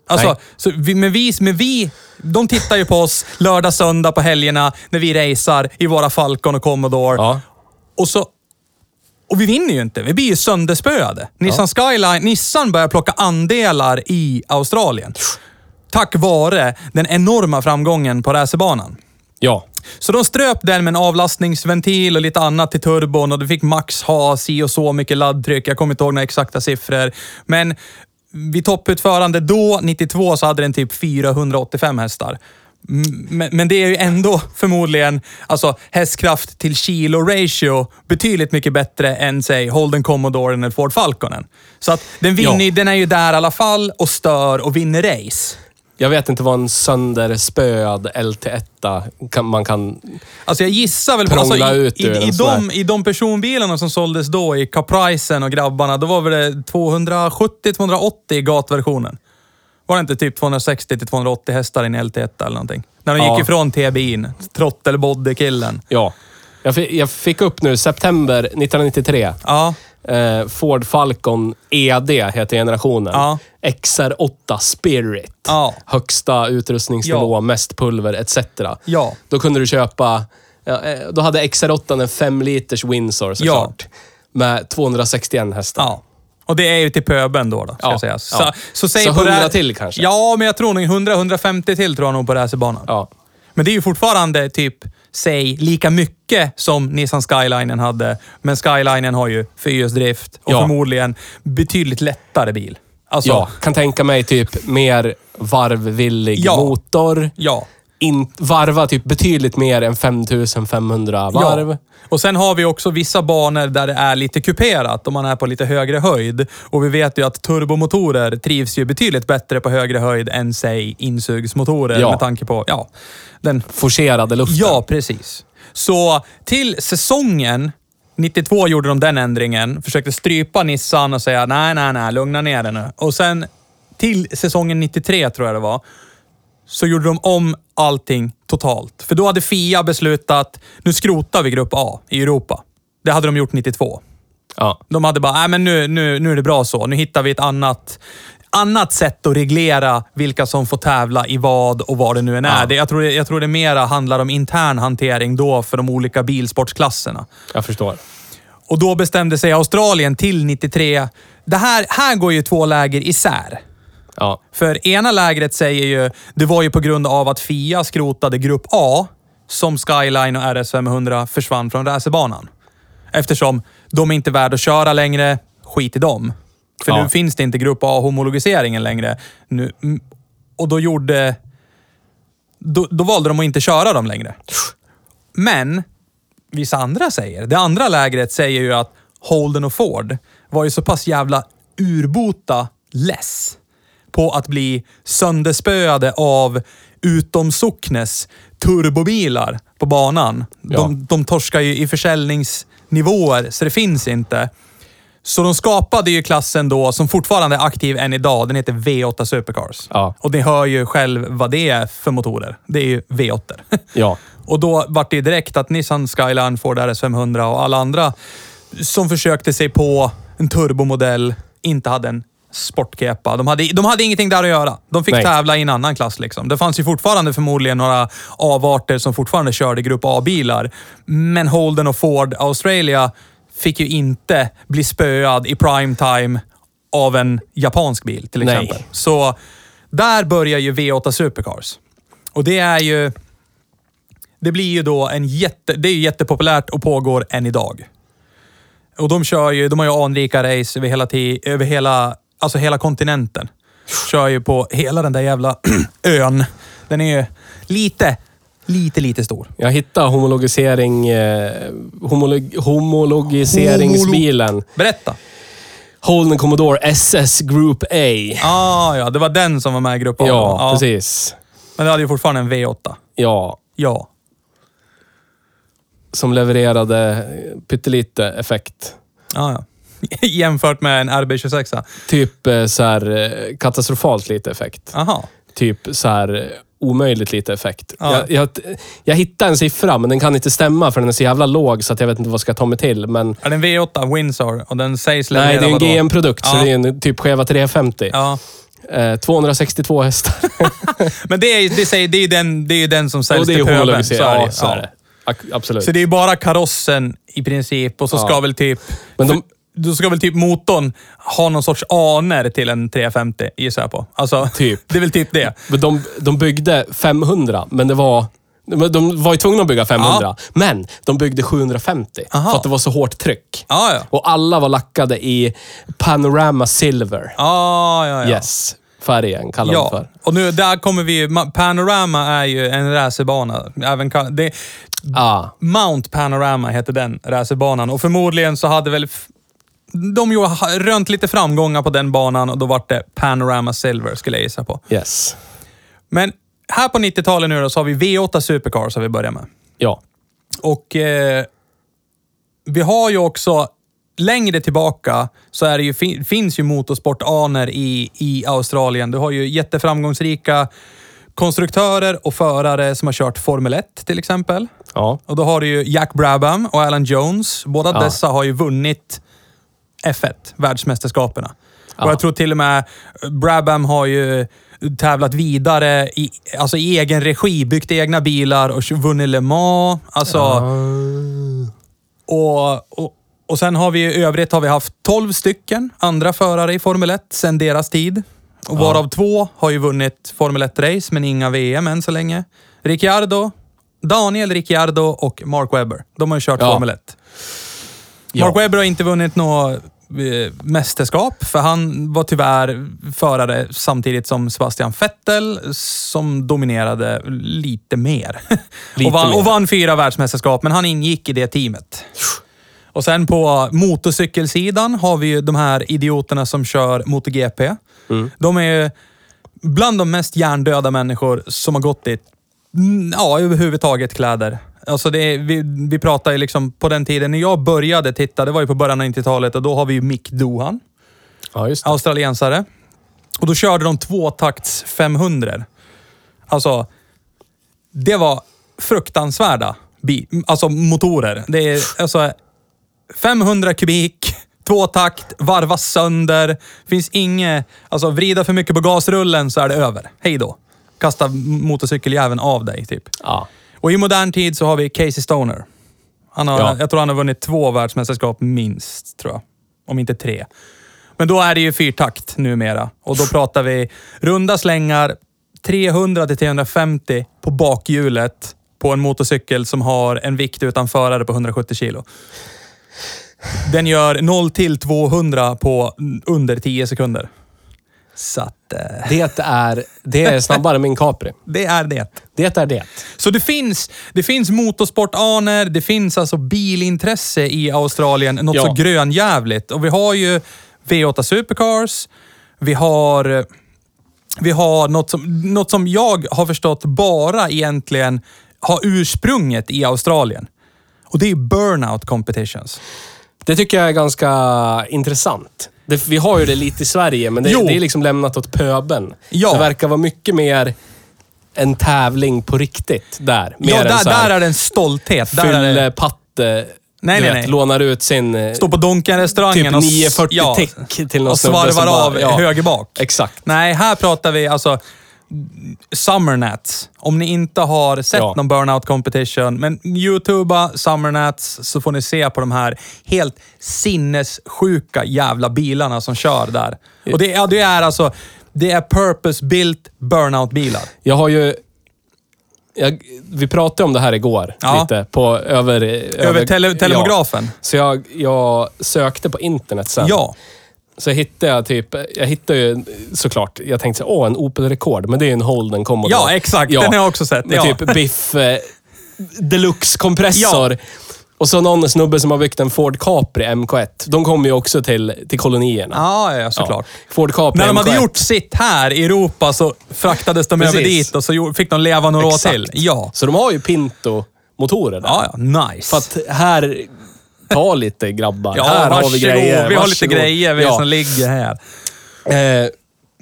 Alltså, vi, men, vi, men vi, de tittar ju på oss lördag, söndag på helgerna när vi racear i våra Falcon och Commodore. Ja. Och så... Och vi vinner ju inte. Vi blir ju sönderspöade. Nissan Skyline, Nissan börjar plocka andelar i Australien. Tack vare den enorma framgången på racerbanan. Ja. Så de ströp den med en avlastningsventil och lite annat till turbon och du fick max ha si och så mycket laddtryck. Jag kommer inte ihåg några exakta siffror. Men vid topputförande då, 92, så hade den typ 485 hästar. Men, men det är ju ändå förmodligen alltså, hästkraft till kilo ratio betydligt mycket bättre än säg Holden Commodore eller Ford Falconen. Så att den, vinner, Ja. den är ju där i alla fall och stör och vinner race. Jag vet inte vad en sönderspöad LT1 kan, man kan... Alltså jag gissar väl på... Prångla Alltså, i, ut ur i, i, en sån här. de, I de personbilarna som såldes då, i Capricen och grabbarna, då var väl det 270-280 i gatversionen. Var det inte typ 260-280 hästar i en LT1 eller någonting? När de Ja. gick ifrån TBI'n. Trottelbody-killen. Ja. Jag fick, jag fick upp nu, september 1993. Ja. Eh, Ford Falcon ED heter generationen. Ja. XR8 Spirit. Ja. Högsta utrustningsnivå, Ja. mest pulver etc. Ja. Då kunde du köpa... Ja, eh, då hade XR8 en 5 liters Windsor såklart. Med 261 hästar. Ja. Och det är ju till pöben då, då ska Ja, sägas. ja. Så, så, Så på 100 rä- till kanske? Ja, men jag tror nog 100-150 till tror jag nog på racerbanan. Ja. Men det är ju fortfarande typ, säg, lika mycket som Nissan Skylinen hade. Men Skylinen har ju fyrhjulsdrift och Ja. förmodligen betydligt lättare bil. Alltså, ja, kan tänka mig typ mer varvvillig Ja. motor. Ja. In, varva typ betydligt mer än 5500 varv. Ja. Och sen har vi också vissa banor där det är lite kuperat om man är på lite högre höjd. Och vi vet ju att turbomotorer trivs ju betydligt bättre på högre höjd än, säg, insugsmotorer Ja. med tanke på, ja, den Forcerade luften. Ja, precis. Så till säsongen 92 gjorde de den ändringen. Försökte strypa Nissan och säga nej, nej, nej, lugna ner dig nu. Och sen till säsongen 93 tror jag det var, så gjorde de om allting totalt. För då hade FIA beslutat, nu skrotar vi Grupp A i Europa. Det hade de gjort 92. Ja. De hade bara, nej men nu, nu, nu är det bra så. Nu hittar vi ett annat, annat sätt att reglera vilka som får tävla i vad och vad det nu än är. Ja. Det, jag, tror det, jag tror det mera handlar om intern hantering då för de olika bilsportsklasserna. Jag förstår. Och då bestämde sig Australien till 93. Det här, här går ju två läger isär. Ja. För ena lägret säger ju, det var ju på grund av att FIA skrotade Grupp A som Skyline och RS500 försvann från racerbanan. Eftersom de är inte värda att köra längre, skit i dem. För Ja. nu finns det inte Grupp A-homologiseringen längre. Nu, och då gjorde... Då, då valde de att inte köra dem längre. Men vissa andra säger, det andra lägret säger ju att Holden och Ford var ju så pass jävla urbota less på att bli sönderspöade av utomsocknes turbobilar på banan. Ja. De, de torskar ju i försäljningsnivåer, så det finns inte. Så de skapade ju klassen då, som fortfarande är aktiv än idag. Den heter V8 Supercars. Ja. Och ni hör ju själv vad det är för motorer. Det är ju V8. Ja. Och då vart det ju direkt att Nissan Skyline, Ford RS500 och alla andra som försökte sig på en turbomodell inte hade en sportkepa. De hade, de hade ingenting där att göra. De fick Nej. tävla i en annan klass. Liksom. Det fanns ju fortfarande förmodligen några avarter som fortfarande körde Grupp A-bilar. Men Holden och Ford Australia fick ju inte bli spöad i primetime av en japansk bil till Nej. exempel. Så där börjar ju V8 Supercars. Och det är ju... Det blir ju då en jätte... Det är ju jättepopulärt och pågår än idag. Och de kör ju... De har ju anrika race över hela, över hela, alltså hela kontinenten. Kör ju på hela den där jävla ön. Den är ju lite, lite, lite stor. Jag hittade homologisering... Eh, homolog, homologiseringsbilen. Berätta. Holden Commodore SS Group A. Ah, ja, det var den som var med i grupp A. Ja, precis. Men det hade ju fortfarande en V8. Ja, Ja. som levererade pyttelite effekt. Ja, ja. Jämfört med en RB26. Typ eh, så här eh, katastrofalt lite effekt. Aha. Typ så här eh, omöjligt lite effekt. Ja. Jag, jag, jag hittade en siffra, men den kan inte stämma för den är så jävla låg så att jag vet inte vad jag ska ta mig till. Men Ja, det är en V8 Windsor och den sägs nej, det är en? GM-produkt, så Ja. det är en typ skeva 350. Ja. Eh, 262 hästar. Men det är, det, säger, det, är den, det är ju den som säljs det till pöbeln. Så är det. så det. Ak- Absolut. Så det är bara karossen i princip och så ska väl typ... Men de- Då ska väl typ motorn ha någon sorts aner till en 350 gissar jag på. Alltså, Typ. Det är väl typ det. Men de, de byggde 500, men det var... De de var ju tvungna att bygga 500, Ja. men de byggde 750 Aha. för att det var så hårt tryck. Ja, ja. Och alla var lackade i Panorama Silver. Ja, ja, ja. Yes. Färgen kallar de Ja, för. och nu där kommer vi Panorama är ju en racerbana. Även det, Ah, Mount Panorama heter den racerbanan och förmodligen så hade väl de ju rönt lite framgångar på den banan och då var det Panorama Silver skulle jag gissa på. yes. Men här på 90-talet nu då så har vi V8 Supercars som vi börjar med. Ja. Och eh, vi har ju också längre tillbaka så är det ju, fin, finns ju motorsportaner i, i Australien. Du har ju jätteframgångsrika konstruktörer och förare som har kört Formel 1 till exempel. Ja. Och då har du ju Jack Brabham och Alan Jones. Båda Ja. dessa har ju vunnit F1, världsmästerskaperna. Ja. Och jag tror till och med Brabham har ju tävlat vidare i, alltså i egen regi, byggt egna bilar och vunnit Le Mans. Alltså, och, och, och sen har vi i övrigt har vi haft 12 stycken andra förare i Formel 1 sedan deras tid. Och varav två har ju vunnit Formel 1-race, men inga VM än så länge. Ricciardo, Daniel Ricciardo och Mark Webber. De har ju kört Ja. Formel 1. Ja. Mark Webber har inte vunnit något mästerskap, för han var tyvärr förare samtidigt som Sebastian Vettel, som dominerade lite mer. Lite och, vann, mer. och vann fyra världsmästerskap, men han ingick i det teamet. Och sen på motorcykelsidan har vi ju de här idioterna som kör MotoGP. Mm. De är ju bland de mest hjärndöda människor som har gått i, mm, ja, överhuvudtaget kläder. Alltså det vi, vi pratar ju liksom på den tiden när jag började titta, det var ju på början av 90-talet och då har vi ju Mick Doohan, Ja, australiensare. Och då körde de tvåtakts 500. Alltså, det var fruktansvärda bi- alltså motorer. Det är alltså 500 kubik, tvåtakt, varva sönder. Finns inget... Alltså vrida för mycket på gasrullen så är det över. Hej då. Kasta motorcykeljäveln av dig, typ. Ja. Och i modern tid så har vi Casey Stoner. Han har, Ja. Jag tror han har vunnit två världsmästerskap minst, tror jag. Om inte tre. Men då är det ju fyrtakt numera. Och då pratar vi runda slängar, 300 till 350 på bakhjulet på en motorcykel som har en vikt utan förare på 170 kilo. Den gör 0 till 200 på under 10 sekunder. Så att, eh, Det är, det är snabbare än min Capri. det är det. Det är det. Så det finns, det finns motorsportaner, det finns alltså bilintresse i Australien, något Ja. så grönjävligt. Och vi har ju V8 Supercars, vi har, vi har något som, något som jag har förstått bara egentligen har ursprunget i Australien. Och det är burnout competitions. Det tycker jag är ganska intressant. Det, vi har ju det lite i Sverige, men det, Jo. det är liksom lämnat åt pöben. Ja. Det verkar vara mycket mer en tävling på riktigt där. Mer ja, än där, så här där är det en stolthet. Där är det, fyllepatte. Nej, du nej, nej. Lånar ut sin... eh, stå på Donken-restaurangen Typ och, s- 940 ja, till någon och snubbe svarvar som bara- av ja. höger bak. Exakt. Nej, här pratar vi alltså Summernats. Om ni inte har sett Ja. någon burnout competition, men youtuba Summernats så får ni se på de här helt sinnessjuka jävla bilarna som kör där. Och det, ja, det är alltså, det är purpose-built burnout-bilar. Jag har ju... Jag, vi pratade om det här igår, Ja. lite, på över... Över tele, telemografen. Ja. Så jag, jag sökte på internet sen. Ja. Så hittade jag typ, jag hittade ju såklart, jag tänkte så, åh en Opel Rekord, men det är ju en Holden Commodore. Ja, exakt. Den har jag också sett. Med Ja. typ Biff eh, Deluxe-kompressor. Och så någon snubbe som har byggt en Ford Capri MK1. De kommer ju också till, till kolonierna. Ja, ja, såklart. Ja. Ford Capri När de hade MK1. gjort sitt här i Europa så fraktades de Precis. över dit och så fick de leva några år till. Ja. Så de har ju Pinto-motorer där. Ja, ja. Nice. För att här, ta lite grabbar. ja, här har vi grejer. Vi har lite Varsågod. grejer vi ja. som ligger här. Eh,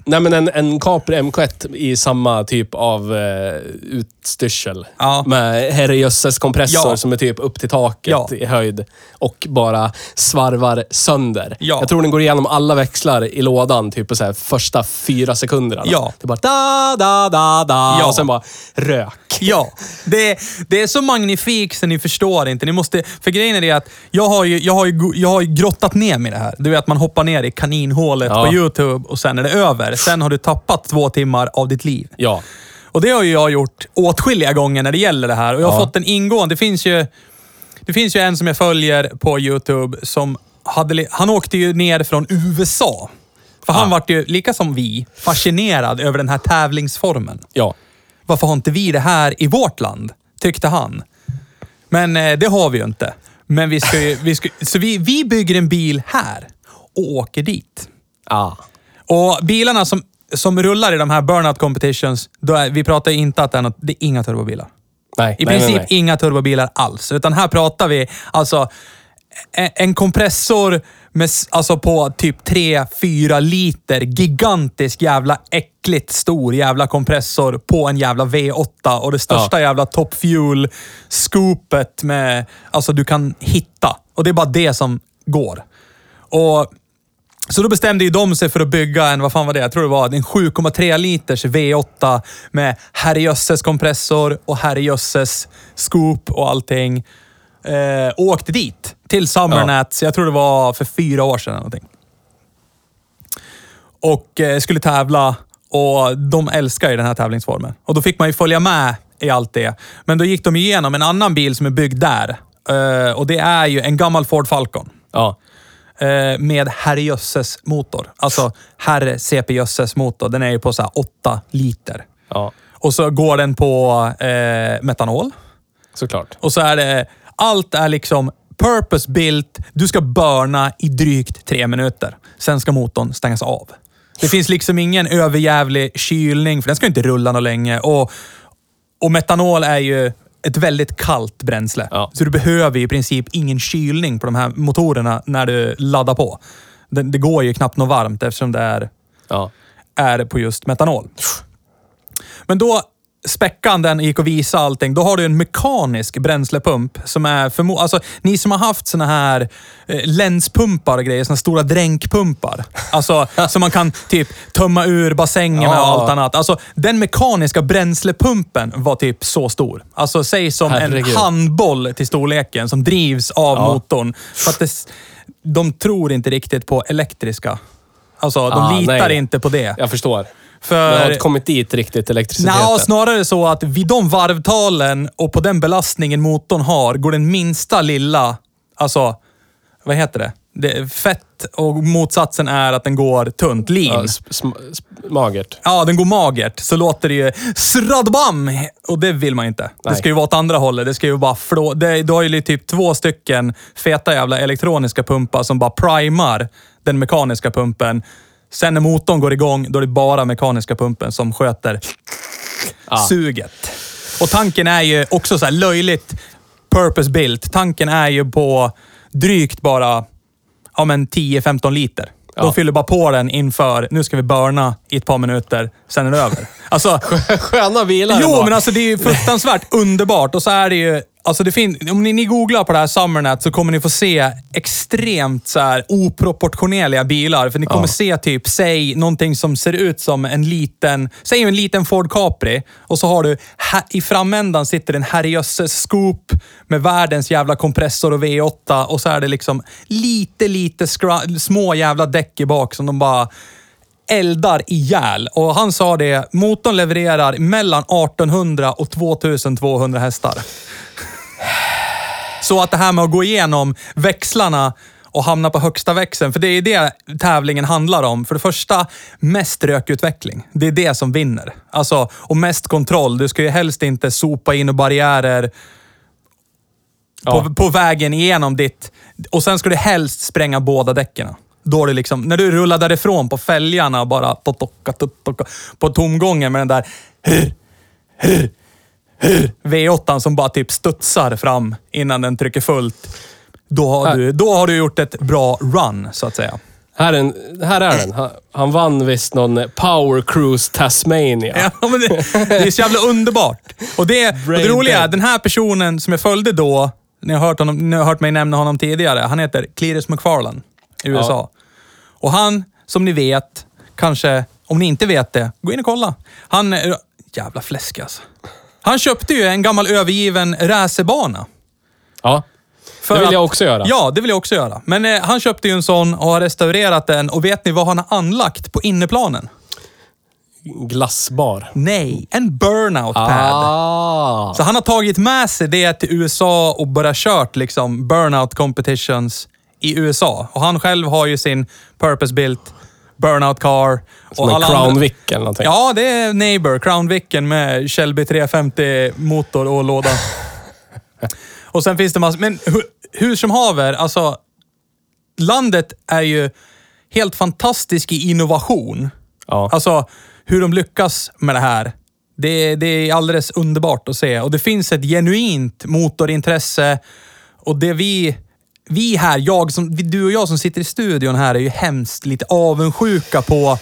nej men en, en Capri MK1 i samma typ av eh, utstyrsel. Ja. Med herrejösses kompressor Ja. som är typ upp till taket Ja. i höjd. Och bara svarvar sönder. Ja. Jag tror den går igenom alla växlar i lådan typ på så här första fyra sekunderna. Ja. Det är bara da, da, da, da. Ja. Och sen bara rök. Ja, det, det är så magnifikt så ni förstår inte. Ni måste, för grejen är det att jag har ju, jag har ju, jag har ju grottat ner mig i det här. Du vet, att man hoppar ner i kaninhålet Ja. på YouTube och sen är det över. Sen har du tappat två timmar av ditt liv. Ja. Och det har ju jag gjort åtskilliga gånger när det gäller det här. Och jag har Ja. fått en ingående... Det finns ju, det finns ju en som jag följer på YouTube som hade... Han åkte ju ner från USA. För han Ah. vart ju, lika som vi, fascinerad över den här tävlingsformen. Ja. Varför har inte vi det här i vårt land? Tyckte han. Men eh, det har vi ju inte. Men vi ska ju, vi ska, så vi, vi bygger en bil här och åker dit. Ah. Och bilarna som, som rullar i de här burnout competitions, då är, vi pratar inte att det är, något, det är inga turbobilar. Nej. I nej, princip nej, nej. inga turbobilar alls. Utan här pratar vi alltså en, en kompressor med, alltså på typ 3-4 liter. Gigantisk jävla äckligt stor jävla kompressor på en jävla V8 och det största jävla top fuel scoopet med, alltså du kan hitta. Och det är bara det som går. Och så då bestämde ju de sig för att bygga en, vad fan var det? Jag tror det var en 7,3 liters V8 med herrejösses kompressor och herrejösses scoop och allting. Eh, och åkte dit till Summernats. Jag tror det var för fyra år sedan eller någonting. Och eh, skulle tävla och de älskar ju den här tävlingsformen. Och då fick man ju följa med i allt det. Men då gick de igenom en annan bil som är byggd där. Eh, och det är ju en gammal Ford Falcon Ja. Eh, med herrejösses motor. Alltså herre CP-jösses motor. Den är ju på så här 8 liter. Ja. Och så går den på eh, metanol. Såklart. Och så är det... Allt är liksom purpose built. Du ska burna i drygt tre minuter. Sen ska motorn stängas av. Det finns liksom ingen överjävlig kylning, för den ska inte rulla något länge. Och, och metanol är ju ett väldigt kallt bränsle. Ja. Så du behöver i princip ingen kylning på de här motorerna när du laddar på. Det, det går ju knappt något varmt eftersom det är Ja. är på just metanol. Men då späckan den gick och visade allting. Då har du en mekanisk bränslepump som är förmo- Alltså, ni som har haft såna här eh, länspumpar och grejer, såna stora dränkpumpar. Alltså, som man kan typ tömma ur bassängerna och Ja. allt annat. Alltså, den mekaniska bränslepumpen var typ så stor. Alltså, säg som Herregud. en handboll till storleken som drivs av Ja. motorn. För att det, de tror inte riktigt på elektriska. Alltså, de Ah, litar nej. inte på det. Jag förstår. För... Det har inte kommit dit riktigt, elektriciteten. Nja, snarare så att vid de varvtalen och på den belastningen motorn har, går den minsta lilla, alltså, vad heter det? det fett och motsatsen är att den går tunt, Ja, lean. sp- sm- magert. Ja, den går magert. Så låter det ju sradbam! Och det vill man inte. Det Nej. ska ju vara åt andra hållet. Det ska ju bara flå... Det, du har ju typ två stycken feta jävla elektroniska pumpar som bara primar den mekaniska pumpen. Sen när motorn går igång, då är det bara mekaniska pumpen som sköter suget. Och tanken är ju också så löjligt purpose built. Tanken är ju på drygt bara ja, men 10-15 liter. Ja. De fyller bara på den inför, nu ska vi burna i ett par minuter, sen är det över. Alltså, Sköna bilar jo, bara. men alltså det är ju fruktansvärt underbart. Och så är det ju, alltså det fin- om ni, ni googlar på det här Summernat så kommer ni få se extremt så här oproportionerliga bilar. För ni kommer Ja. se typ, säg någonting som ser ut som en liten, säg en liten Ford Capri. Och så har du, i framändan sitter en herrejösses scoop med världens jävla kompressor och V8. Och så är det liksom lite, lite skra- små jävla däck i bak som de bara eldar ihjäl. Och han sa det, motorn levererar mellan 1800 och 2200 hästar. Så att det här med att gå igenom växlarna och hamna på högsta växeln, för det är det tävlingen handlar om. För det första, mest rökutveckling. Det är det som vinner. Alltså, och mest kontroll. Du ska ju helst inte sopa in och barriärer Ja. på, på vägen igenom ditt... Och sen ska du helst spränga båda däcken. Då är det liksom, när du rullar därifrån på fälgarna bara totoka, totoka, på tomgången med den där V8 som bara typ studsar fram innan den trycker fullt. Då har, du, då har du gjort ett bra run, så att säga. Här är, en, här är den. Han, han vann visst någon Power Cruise Tasmania. Ja, men det, det är så jävla underbart. Och det, och det roliga är, den här personen som jag följde då, ni har hört, honom, ni har hört mig nämna honom tidigare, han heter Cletus McFarlane i USA. Och han, som ni vet, kanske, om ni inte vet det, gå in och kolla. Han, är- jävla fläsk alltså. Han köpte ju en gammal övergiven racerbana. Ja. För Det vill att- jag också göra. Ja, det vill jag också göra. Men eh, han köpte ju en sån och har restaurerat den. Och vet ni vad han har anlagt på inneplanen? Glassbar. Nej, en burnout pad. Ah. Så han har tagit med sig det till USA och börjat kört liksom burnout competitions i USA. Och han själv har ju sin purpose-built burnout car. Som en alla Crown andra- Vic eller någonting. Ja, det är Neighbor, Crown Vicen med Shelby 350 motor och låda. och sen finns det massor, men hu- hur som haver, alltså landet är ju helt fantastisk i innovation. Ja. Alltså hur de lyckas med det här. Det, det är alldeles underbart att se och det finns ett genuint motorintresse och det vi, vi här, jag som, du och jag som sitter i studion här är ju hemskt lite avundsjuka på,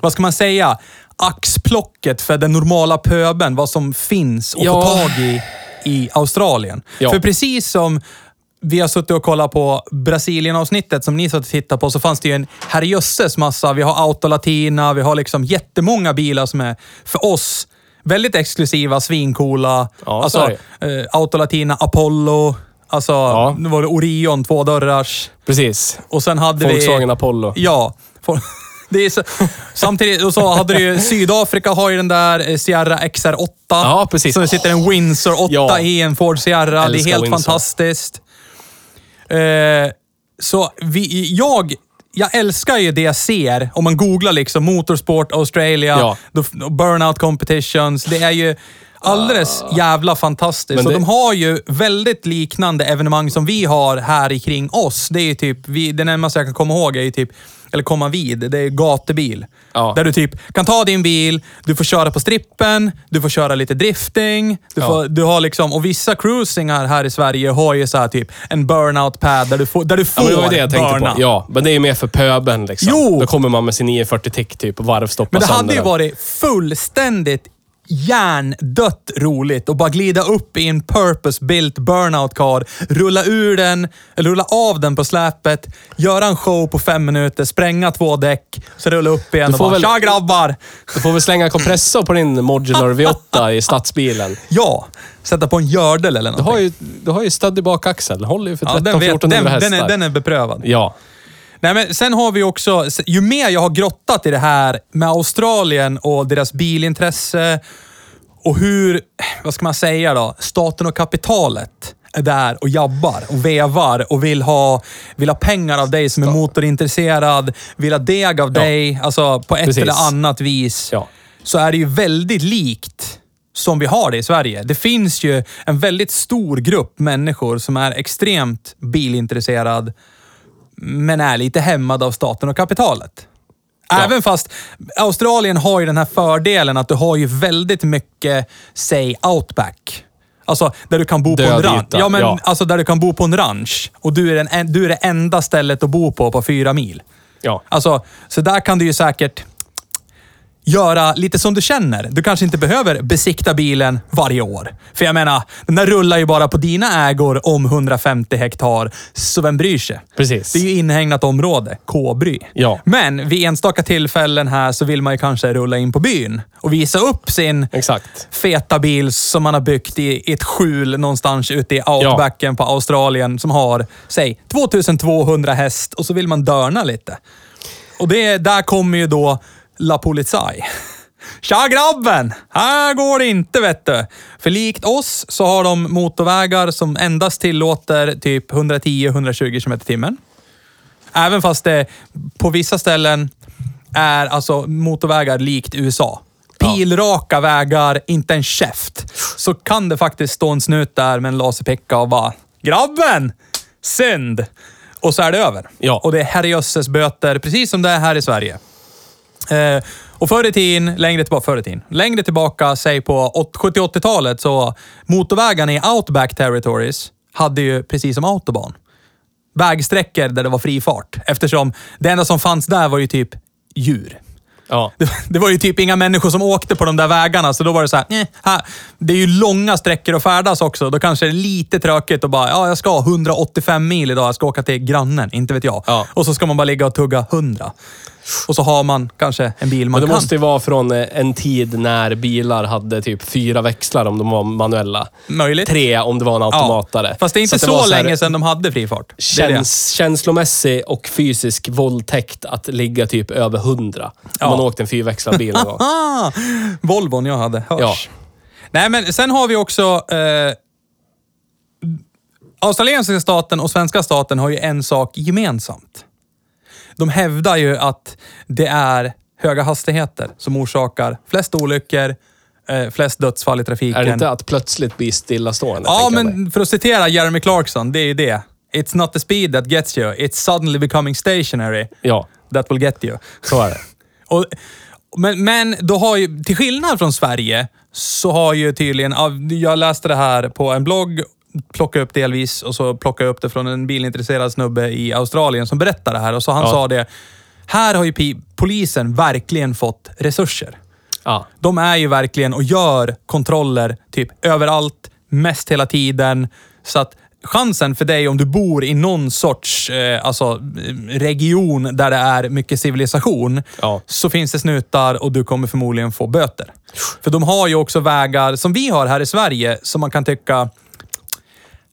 vad ska man säga, axplocket för den normala pöben, vad som finns att Ja. få tag i i Australien. Ja. För precis som vi har suttit och kollat på Brasilien-avsnittet som ni satt och tittade på, så fanns det ju en herrejösses massa. Vi har Autolatina, vi har liksom jättemånga bilar som är för oss väldigt exklusiva, svincoola. Ja, så alltså, eh, Autolatina Apollo, alltså, Ja. nu var det Orion, tvådörrars. Precis. Och sen hade Volkswagen vi... Apollo. Ja. Det är så, samtidigt och så hade du ju Sydafrika har ju den där eh, Sierra XR8. Ja, precis. Så det sitter en Windsor 8 Ja. i en Ford Sierra. Det är helt Windsor. fantastiskt. Eh, så vi, jag, jag älskar ju det jag ser. Om man googlar liksom Motorsport Australia, Ja. Burnout Competitions. Det är ju alldeles jävla fantastiskt. Det- de har ju väldigt liknande evenemang som vi har här kring oss. Det är ju typ, vi, det närmaste jag kan komma ihåg är ju typ, eller komma vid, det är gatubil. Ja. Där du typ kan ta din bil, du får köra på strippen, du får köra lite drifting. Du, Ja. får, du har liksom, och vissa cruisingar här i Sverige har ju så här typ en burnout pad där du får, där du Ja, får men det var det jag tänkte burna. på. Ja, men det är ju mer för pöben liksom. Jo! Då kommer man med sin 940 tick typ och varvstoppar Men det hade ju varit fullständigt hjärndött roligt att bara glida upp i en purpose-built burnout car, rulla ur den, eller rulla av den på släpet, göra en show på fem minuter, spränga två däck, så rulla upp igen Du och bara väl- “Tja grabbar!” Du får väl slänga kompressor på din Modular V8 i stadsbilen. Ja, sätta på en gördel eller Du någonting. har ju, du har ju stadig bakaxel. Håller ju för ja, den, 13-1400 vet, den, hästar. den, är, den är beprövad. Ja. Nej, men sen har vi också, ju mer jag har grottat i det här med Australien och deras bilintresse och hur, vad ska man säga då, staten och kapitalet är där och jabbar och vevar och vill ha, vill ha pengar av dig som är motorintresserad, vill ha deg av dig, alltså på ett Precis. eller annat vis. Ja. Så är det ju väldigt likt som vi har det i Sverige. Det finns ju en väldigt stor grupp människor som är extremt bilintresserad men är lite hämmad av staten och kapitalet. Även fast Australien har ju den här fördelen att du har ju väldigt mycket, säg outback. Alltså där du kan bo på en Död ranch. Ja, men ja. alltså där du kan bo på en ranch. Och du är, den, en- du är det enda stället att bo på på fyra mil. Ja. Alltså, så där kan du ju säkert göra lite som du känner. Du kanske inte behöver besikta bilen varje år. För jag menar, den där rullar ju bara på dina ägor om 150 hektar, så vem bryr sig? Precis. Det är ju inhägnat område, K-bry. Ja. Men vid enstaka tillfällen här så vill man ju kanske rulla in på byn och visa upp sin Exakt. feta bil som man har byggt i ett skjul någonstans ute i outbacken på Australien som har, säg, 2200 häst och så vill man dörna lite. Och det, där kommer ju då La Polizei. Tja grabben! Här går det inte vet du. För likt oss så har de motorvägar som endast tillåter typ 110-120 km timmen. Även fast det på vissa ställen är alltså motorvägar likt USA. Pilraka vägar, inte en käft. Så kan det faktiskt stå en snut där med en laserpicka och bara grabben, synd. Och så är det över. Ja. Och det är herrejösses böter, precis som det är här i Sverige. Eh, och förr i tiden, längre tillbaka, förr i tiden, längre tillbaka, säg på 70-80-talet, så motorvägarna i outback territories hade ju precis som autobahn. Vägsträckor där det var fri fart. Eftersom det enda som fanns där var ju typ djur. Ja. Det, det var ju typ inga människor som åkte på de där vägarna, så då var det så här, "Nej, här. Det är ju långa sträckor att färdas också. Då kanske det är lite tråkigt att bara, ja, jag ska 185 mil idag. Jag ska åka till grannen, inte vet jag. Ja. Och så ska man bara ligga och tugga 100. Och så har man kanske en bil man Men det kan. måste ju vara från eh, en tid när bilar hade typ fyra växlar om de var manuella. Möjligt. Tre om det var en automatare. Ja. Fast det är inte så, var här länge sedan de hade fri fart. Käns, känslomässig och fysisk våldtäkt att ligga typ över hundra. Ja. Man åkte en fyrväxlad bil någon gång. Volvon jag hade, hörs. Ja. Nej, men sen har vi också... Eh, australiensiska staten och svenska staten har ju en sak gemensamt. De hävdar ju att det är höga hastigheter som orsakar flest olyckor, eh, flest dödsfall i trafiken. Är det inte att plötsligt bli stillastående? Ja, mig? men för att citera Jeremy Clarkson, det är ju det. It's not the speed that gets you, it's suddenly becoming stationary Ja, that will get you. så är det. Och, men, men då har ju, till skillnad från Sverige, så har ju tydligen, ja, jag läste det här på en blogg, plockade upp delvis och så plockade jag upp det från en bilintresserad snubbe i Australien som berättar det här. Och så han Ja. sa det, här har ju polisen verkligen fått resurser. Ja. De är ju verkligen och gör kontroller typ överallt, mest hela tiden. Så att chansen för dig om du bor i någon sorts eh, alltså, region där det är mycket civilisation, Ja. så finns det snutar och du kommer förmodligen få böter. För de har ju också vägar, som vi har här i Sverige, som man kan tycka...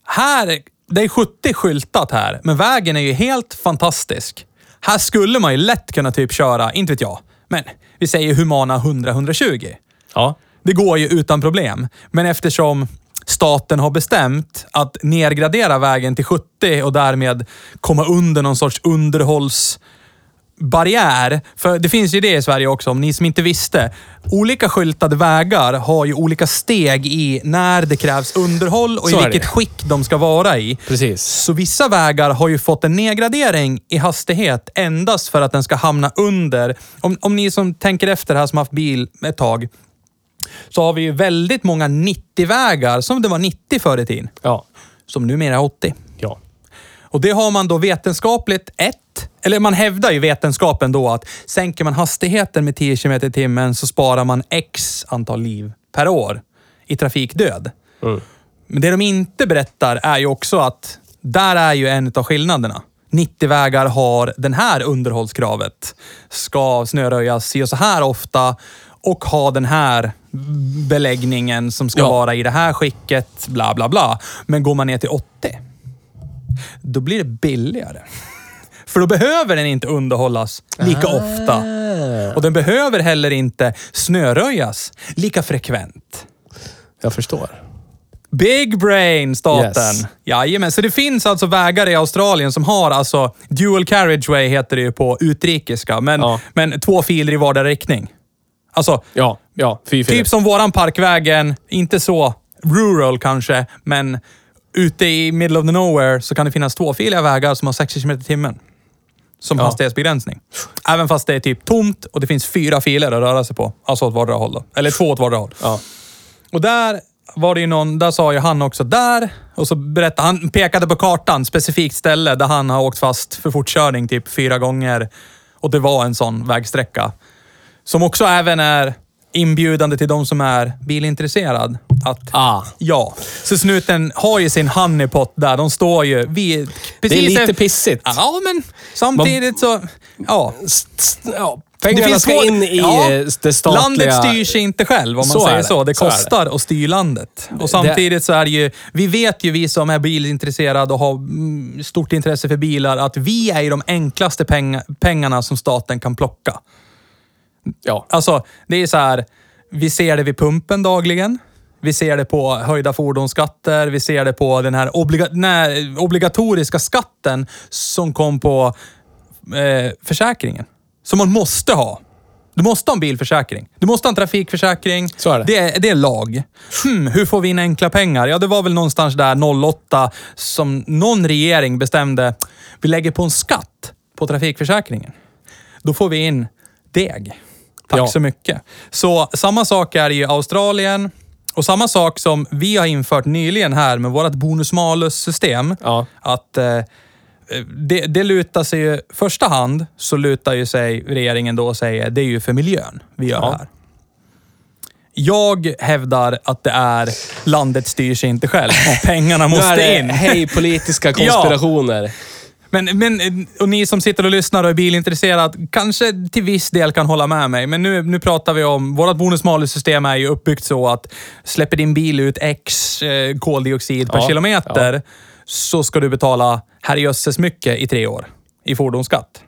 Här, det är 70 skyltat här, men vägen är ju helt fantastisk. Här skulle man ju lätt kunna typ köra, inte vet jag, men vi säger humana 100-120. Ja. Det går ju utan problem. Men eftersom staten har bestämt att nedgradera vägen till 70 och därmed komma under någon sorts underhållsbarriär. För det finns ju det i Sverige också, om ni som inte visste. Olika skyltade vägar har ju olika steg i när det krävs underhåll och Så i det. vilket skick de ska vara i. Precis. Så vissa vägar har ju fått en nedgradering i hastighet endast för att den ska hamna under. Om, om ni som tänker efter här som haft bil ett tag, så har vi ju väldigt många 90-vägar som det var 90 förr i tiden. Ja. Som numera är 80. Ja. Och det har man då vetenskapligt ett, eller man hävdar ju vetenskapen då att sänker man hastigheten med 10 km i timmen så sparar man x antal liv per år i trafikdöd. Mm. Men det de inte berättar är ju också att där är ju en av skillnaderna. 90-vägar har den här underhållskravet. Ska snöröjas si och så här ofta och ha den här beläggningen som ska Ja. vara i det här skicket, bla bla bla. Men går man ner till 80, då blir det billigare. För då behöver den inte underhållas lika ofta. Och den behöver heller inte snöröjas lika frekvent. Jag förstår. Big brain, staten. Yes. Jajamän, så det finns alltså vägar i Australien som har alltså dual carriageway heter det ju på utrikiska, men, Ja. men två filer i vardera riktning. Alltså, Ja, ja. Fy typ som våran parkvägen, inte så rural kanske, men ute i middle of the nowhere så kan det finnas tvåfiliga vägar som har 60 km i timmen. Som Ja. hastighetsbegränsning. Även fast det är typ tomt och det finns fyra filer att röra sig på. Alltså åt vardera håll då. Eller två åt vardera håll. Ja. Och där var det ju någon, där sa ju han också där. Och så berättade han, pekade på kartan, specifikt ställe där han har åkt fast för fortkörning typ fyra gånger. Och det var en sån vägsträcka. Som också även är inbjudande till de som är bilintresserad. Att, Ah. ja. Så snuten har ju sin honeypot där. De står ju vid... Det är precis lite pissigt. Ja, men samtidigt så... Ja. Ja. Pengarna ska in i Ja, eh, det statliga... Landet styrs inte själv, om man Så säger det. så. Det Så är det. kostar att styra landet. Och samtidigt så är det ju... Vi vet ju, vi som är bilintresserade och har mm, stort intresse för bilar, att vi är ju de enklaste penga, pengarna som staten kan plocka. Ja. Alltså, det är så här. Vi ser det vid pumpen dagligen. Vi ser det på höjda fordonsskatter. Vi ser det på den här obliga, nej, obligatoriska skatten som kom på eh, försäkringen. Som man måste ha. Du måste ha en bilförsäkring. Du måste ha en trafikförsäkring. Så är det. Det är, det är lag. Hmm, hur får vi in enkla pengar? Ja, det var väl någonstans där 08 som någon regering bestämde. Vi lägger på en skatt på trafikförsäkringen. Då får vi in deg. Tack Ja. så mycket. Så samma sak är i Australien. Och samma sak som vi har infört nyligen här med vårt bonus-malus-system. Ja. Att eh, det, det lutar sig ju, första hand så lutar ju sig regeringen då och säger det är ju för miljön vi gör Ja. det här. Jag hävdar att det är landet styr sig inte själv. Pengarna måste in. hej politiska konspirationer. Men, men, och ni som sitter och lyssnar och är bilintresserad kanske till viss del kan hålla med mig. Men nu, nu pratar vi om, vårt bonus-malus-system är ju uppbyggt så att släpper din bil ut X eh, koldioxid per Ja, kilometer så ska du betala herrejösses mycket i tre år i fordonsskatt.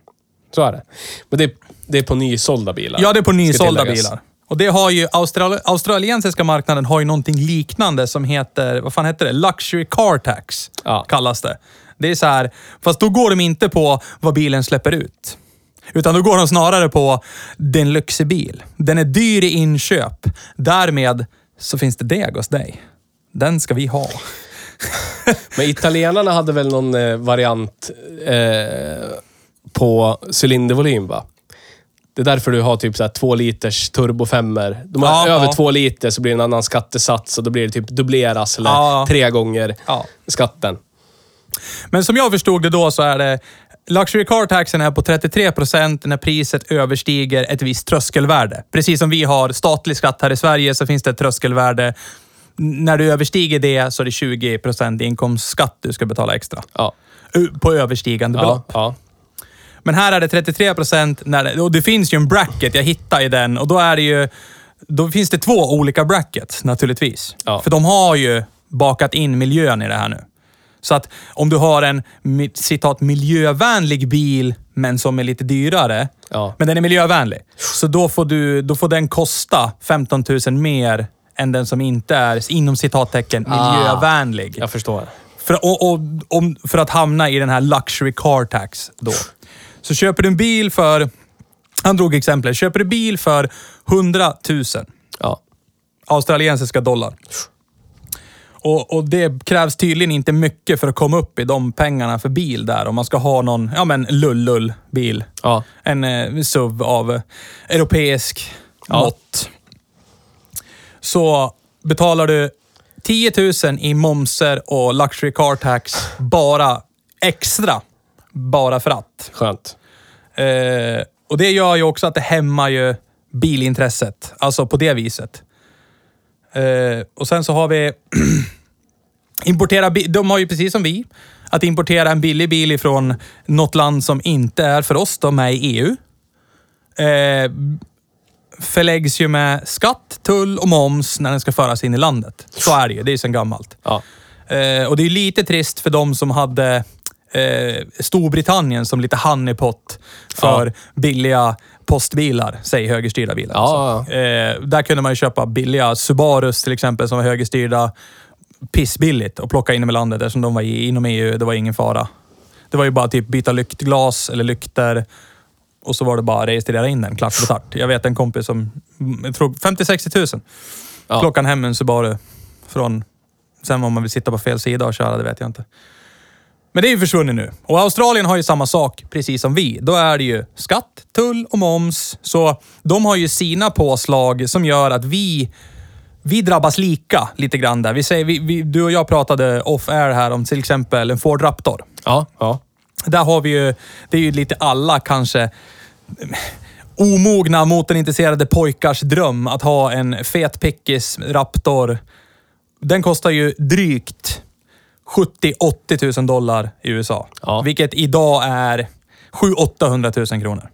Så är det. Men det, det är på nysålda bilar. Ja, det är på nysålda bilar. Och det har ju, Austral australiensiska marknaden har ju någonting liknande som heter, vad fan heter det? Luxury car tax Ja. kallas det. Det är så här, fast då går de inte på vad bilen släpper ut. Utan då går de snarare på, det är en lyxig Den är dyr i inköp. Därmed så finns det deg hos dig. Den ska vi ha. Men italienarna hade väl någon eh, variant eh, på cylindervolym, va? Det är därför du har typ så här två liters turbofemmer. De har Ja, över ja. två liter så blir det en annan skattesats och då blir det typ dubbleras eller Ja. tre gånger skatten. Men som jag förstod det då så är det Luxury car taxen är på 33 procent när priset överstiger ett visst tröskelvärde. Precis som vi har statlig skatt här i Sverige så finns det ett tröskelvärde. När du överstiger det så är det 20 procent inkomstskatt du ska betala extra. Ja. På överstigande Ja, belopp. ja. Men här är det 33 procent. Och det finns ju en bracket, jag hittade i den. Och då är det ju... Då finns det två olika brackets naturligtvis. Ja. För de har ju bakat in miljön i det här nu. Så att om du har en citat miljövänlig bil, men som är lite dyrare, Ja. men den är miljövänlig. Så då får, du, då får den kosta 15 000 mer än den som inte är, inom citattecken, Ah. miljövänlig. Jag förstår. För, och, och, om, för att hamna i den här luxury car tax då. Så köper du en bil för, han drog exempel, köper du bil för 100 000 Ja. australiensiska dollar. Och, och det krävs tydligen inte mycket för att komma upp i de pengarna för bil där. Om man ska ha någon, ja men lullull bil. Ja. En eh, SUV av eh, europeisk Ja. mått. Så betalar du 10 000 i momser och luxury car tax bara extra. Bara för att. Skönt. Eh, och det gör ju också att det hämmar ju bilintresset. Alltså på det viset. Eh, och sen så har vi... importera De har ju precis som vi, att importera en billig bil ifrån något land som inte är för oss, de är i EU. Eh, förläggs ju med skatt, tull och moms när den ska föras in i landet. Så är det ju. Det är ju sedan gammalt. Ja. Eh, och det är lite trist för de som hade eh, Storbritannien som lite honeypot för billiga postbilar, säg högerstyrda bilar. Ja, alltså. eh, där kunde man ju köpa billiga Subarus till exempel som var högerstyrda pissbilligt och plocka in i landet eftersom de var inom EU. Det var ingen fara. Det var ju bara typ byta lyktglas eller lykter och så var det bara att registrera in den. Klart och klart. Jag vet en kompis som, jag tror 50-60 tusen. Ja. Plockade han hem en Subaru från... Sen om man vill sitta på fel sida och köra, det vet jag inte. Men det är ju försvunnit nu. Och Australien har ju samma sak, precis som vi. Då är det ju skatt, tull och moms. Så de har ju sina påslag som gör att vi, vi drabbas lika lite grann där. Vi säger, vi, vi, du och jag pratade off-air här om till exempel en Ford Raptor. Ja. Ja. Där har vi ju, det är ju lite alla kanske omogna motorintresserade pojkars dröm att ha en fet pickis Raptor. Den kostar ju drygt 70-80 000 dollar i USA. Ja. Vilket idag är 700-800 000 kronor.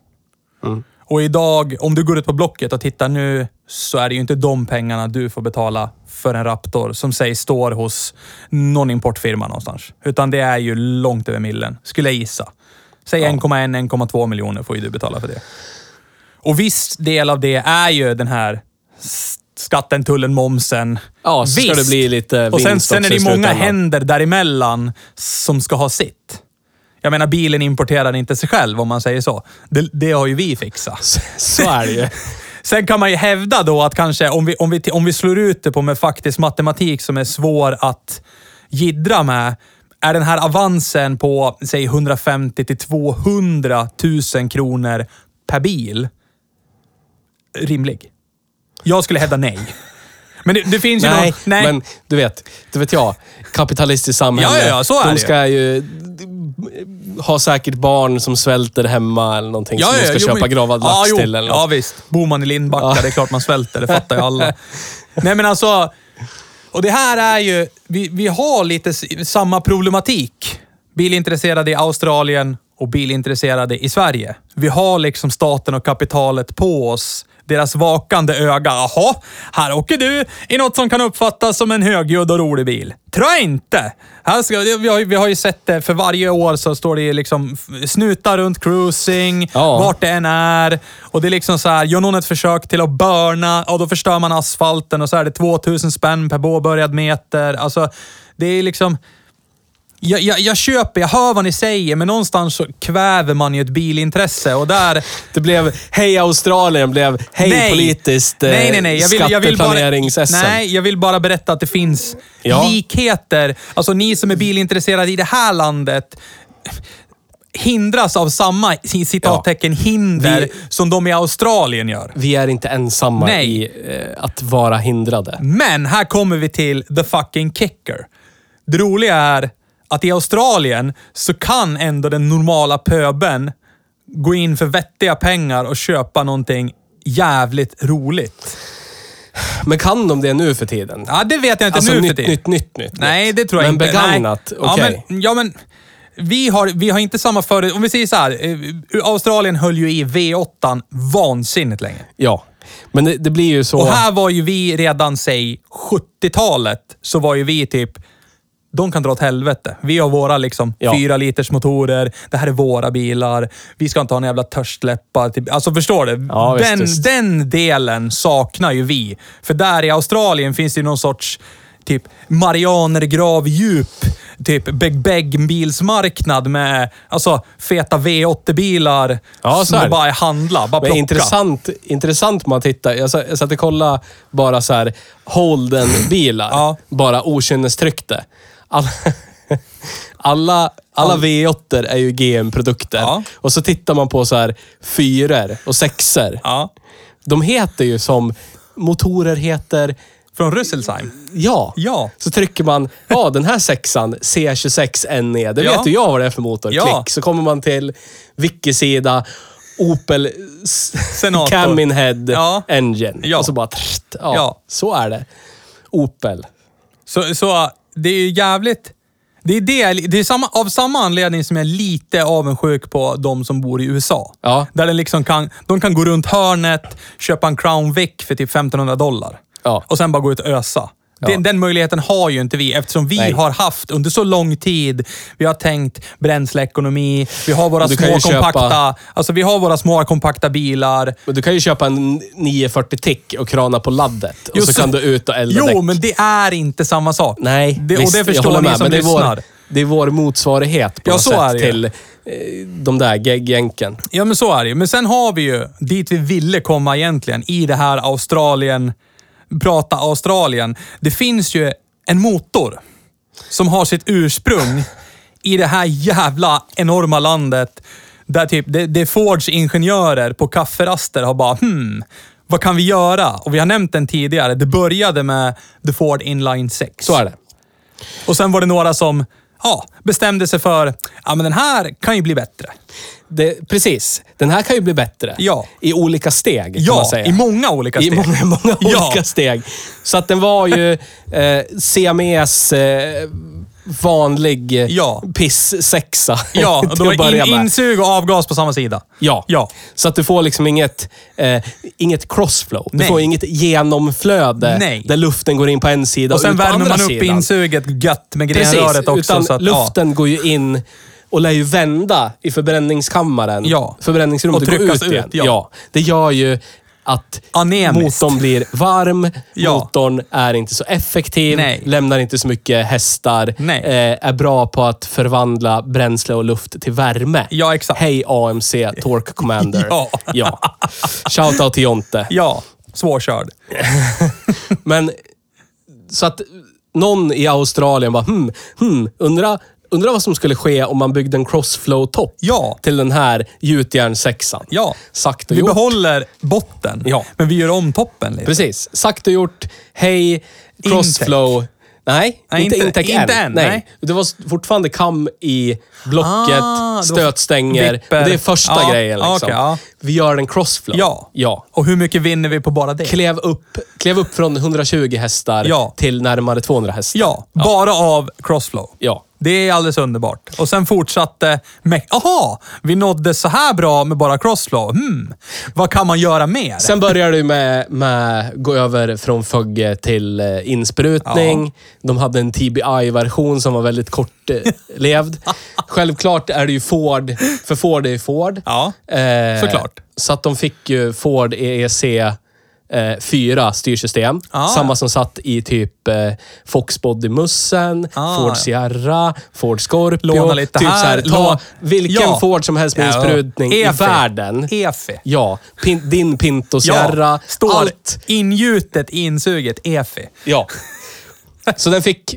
Och idag, om du går ut på Blocket och tittar nu, så är det ju inte de pengarna du får betala för en Raptor som sägs står hos någon importfirma någonstans. Utan det är ju långt över millen, skulle jag gissa. Säg 1,1-1,2 miljoner får ju du betala för det. Och viss del av det är ju den här skatten, tullen, momsen. Ja, så ska Visst. det bli lite Och sen, vinst sen är också det i många slutändan. händer däremellan som ska ha sitt. Jag menar, bilen importerar inte sig själv om man säger så. Det, det har ju vi fixat. Så är det ju. Sen kan man ju hävda då att kanske om vi, om vi, om vi slår ut det på med faktisk matematik som är svår att gidra med, är den här avansen på, säg 150 till 200 000 kronor per bil rimlig? Jag skulle hävda nej. Men det, det finns ju Nej, någon, nej. men du vet, det vet jag. Kapitalistiskt samhälle. Ja, ja, ja, så är de det ska ju ha säkert barn som svälter hemma eller någonting som de ska jo, köpa men- gravad ja, lax jo, till. Eller Ja visst. Bor man i Lindbacka, Ja. det är klart man svälter. Det fattar ju alla. Nej men alltså, och det här är ju, vi, vi har lite samma problematik. Bilintresserade i Australien och bilintresserade i Sverige. Vi har liksom staten och kapitalet på oss. Deras vakande öga. Jaha, här åker du i något som kan uppfattas som en högljudd och rolig bil. Tror jag inte. Här ska, vi, har, vi har ju sett det, för varje år så står det liksom snutar runt cruising, Ja. vart det än är. Och det är liksom så här, gör någon ett försök till att börna, och då förstör man asfalten och så är det 2000 spänn per påbörjad meter. Alltså, det är liksom... Jag, jag, jag köper, jag hör vad ni säger, men någonstans så kväver man ju ett bilintresse och där... Det blev Hej Australien, blev Hej Nej. politiskt eh, nej, nej, nej. Jag vill, jag vill bara, nej, jag vill bara berätta att det finns Ja. likheter. Alltså ni som är bilintresserade i det här landet hindras av samma citattecken hinder Vi- som de i Australien gör. Vi är inte ensamma Nej. i eh, att vara hindrade. Men här kommer vi till the fucking kicker. Det roliga är att i Australien så kan ändå den normala pöben gå in för vettiga pengar och köpa någonting jävligt roligt. Men kan de det nu för tiden? Ja, det vet jag inte Alltså nu nytt, för tiden. nytt, nytt, nytt. Nej, det tror jag Men inte. begagnat, Nej. okej. Ja, men, ja, men vi har, vi har inte samma före... Om vi säger så här. eh, Australien höll ju i V8 vansinnigt länge. Ja. Men det, det blir ju så... Och här var ju vi redan, säg 70-talet, så var ju vi typ de kan dra åt helvete. Vi har våra liksom Ja. fyra liters motorer. Det här är våra bilar. Vi ska inte ha några jävla törstläppar. Typ. Alltså förstår du? Ja, den, visst. den delen saknar ju vi. För där i Australien finns det ju någon sorts typ Marianergravdjup. Typ beg-beg-bilsmarknad med alltså, feta V80-bilar Ja, som bara är handla. Bara plocka. intressant, intressant man tittar. Jag, sa- jag satt och kollade bara så här Holden-bilar. Ja. Bara okynnestryckte. Alla, alla, alla V8 är ju GM-produkter. Ja. Och så tittar man på så här fyror och sexor. Ja. De heter ju som motorer heter... Från Rüsselsheim. Ja. Ja. Så trycker man, ja den här sexan, C26NE, E, det Ja. vet ju jag vad det är för motor. Ja. Klick. Så kommer man till wiki-sida, Opel s- Senator. Camin Head Ja. Engine. Ja. Och så bara... Trrt, ja, Ja. Så är det. Opel. Så, så det är ju jävligt... Det är, det, det är samma, av samma anledning som jag är lite avundsjuk på de som bor i USA. Ja. Där den liksom kan, de kan gå runt hörnet, köpa en Crown Vic för typ 1500 dollar. Ja. Och sen bara gå ut och ösa. Ja. Den, den möjligheten har ju inte vi eftersom vi Nej. har haft under så lång tid, vi har tänkt bränsleekonomi, vi har våra små ju köpa- kompakta, alltså vi har våra små kompakta bilar. Men du kan ju köpa en 940 tick och krana på laddet. Och Jo, så, så- kan du ut och elda Jo, däck. men det är inte samma sak. Nej, det, visst, och det jag förstår håller ni med, som men det är lyssnar. Vår, det är vår motsvarighet på Ja, något så sätt är det till eh, de där gegg-jänken. Ja, men så är det ju. Men sen har vi ju dit vi ville komma egentligen, i det här Australien, prata Australien. Det finns ju en motor som har sitt ursprung i det här jävla enorma landet där typ det, det är Fords ingenjörer på kafferaster har bara hmm, vad kan vi göra? Och vi har nämnt den tidigare. Det började med The Ford Inline 6. Så är det. Och sen var det några som ja, bestämde sig för, ja men den här kan ju bli bättre. Det. Precis. Den här kan ju bli bättre. Ja. I olika steg, kan Ja, man säga. i många olika I steg. många, många Ja. olika steg. Så att den var ju eh, CMEs eh, vanlig Ja. piss-sexa. Ja, och då in, insug och avgas på samma sida. Ja. Ja. Så att du får liksom inget, eh, inget crossflow. Du Nej. får inget genomflöde Nej. där luften går in på en sida Och sen ut på värmer man upp sidan. insuget gött med grenröret också. utan så att, luften går ju in och lär ju vända i förbränningskammaren. Ja. Förbränningsrummet Och tryckas ut igen. ja. Det gör ju att Anemiskt. motorn blir varm, Ja. motorn är inte så effektiv, Nej. lämnar inte så mycket hästar, Nej. eh, är bra på att förvandla bränsle och luft till värme. Ja, exakt. Hej AMC Torque Commander. Ja. ja. Shoutout till Jonte. Ja, svårkörd. Men så att någon i Australien bara, hmm, hmm, undra, undra vad som skulle ske om man byggde en crossflow-topp Ja. till den här gjutjärnssexan. Ja. Sagt och Vi gjort. behåller botten, Ja. men vi gör om toppen lite. Precis. Sagt och gjort. Hej, crossflow. Nej, Nej, inte inte- Intec inte än. Nej. Det var fortfarande kam i blocket, Ah, det var stötstänger. vipper. Det är första Ja, grejen. Liksom. okej, ja. Vi gör en crossflow. Ja. ja. Och hur mycket vinner vi på bara det? Klev, upp, klev upp från 120 hästar Ja. till närmare 200 hästar. Ja, bara av crossflow. Ja. Det är alldeles underbart. Och sen fortsatte med... Aha! Vi nådde så här bra med bara crossflow. Hmm. Vad kan man göra mer? Sen började det med, med gå över från Fögge till eh, insprutning. De hade en TBI-version som var väldigt kortlevd. Självklart är det ju Ford, för Ford är ju Ford. Ja, Eh, såklart. Så att de fick ju Ford EEC eh, 4 styrsystem. Ah. Samma som satt i typ eh, Foxbody-mussen, Ah, Ford ja. Sierra, Ford Scorpio. Låna lite typ här, så här, ta låna- vilken Ja. Ford som helst med Ja, insprutning i världen. EFI. Ja, pin, din Pinto Sierra. står allt. ingjutet insuget EFI. Ja. Så den fick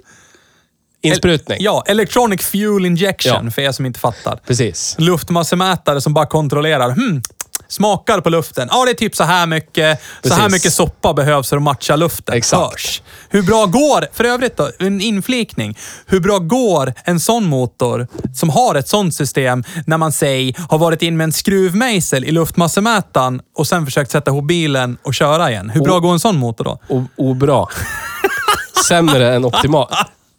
insprutning. Ja, Electronic Fuel Injection, Ja. för er som inte fattar. Precis. Luftmassemätare som bara kontrollerar. Hmm, smakar på luften. Ja, det är typ så här mycket. Så här Precis. mycket soppa behövs för att matcha luften. Exakt. Hörs. Hur bra går, för övrigt då, en inflikning. Hur bra går en sån motor som har ett sånt system när man säg har varit in med en skruvmejsel i luftmassemätaren och sen försökt sätta ihop bilen och köra igen? Hur bra Och- går en sån motor då? O- obra. Sämre än optimal.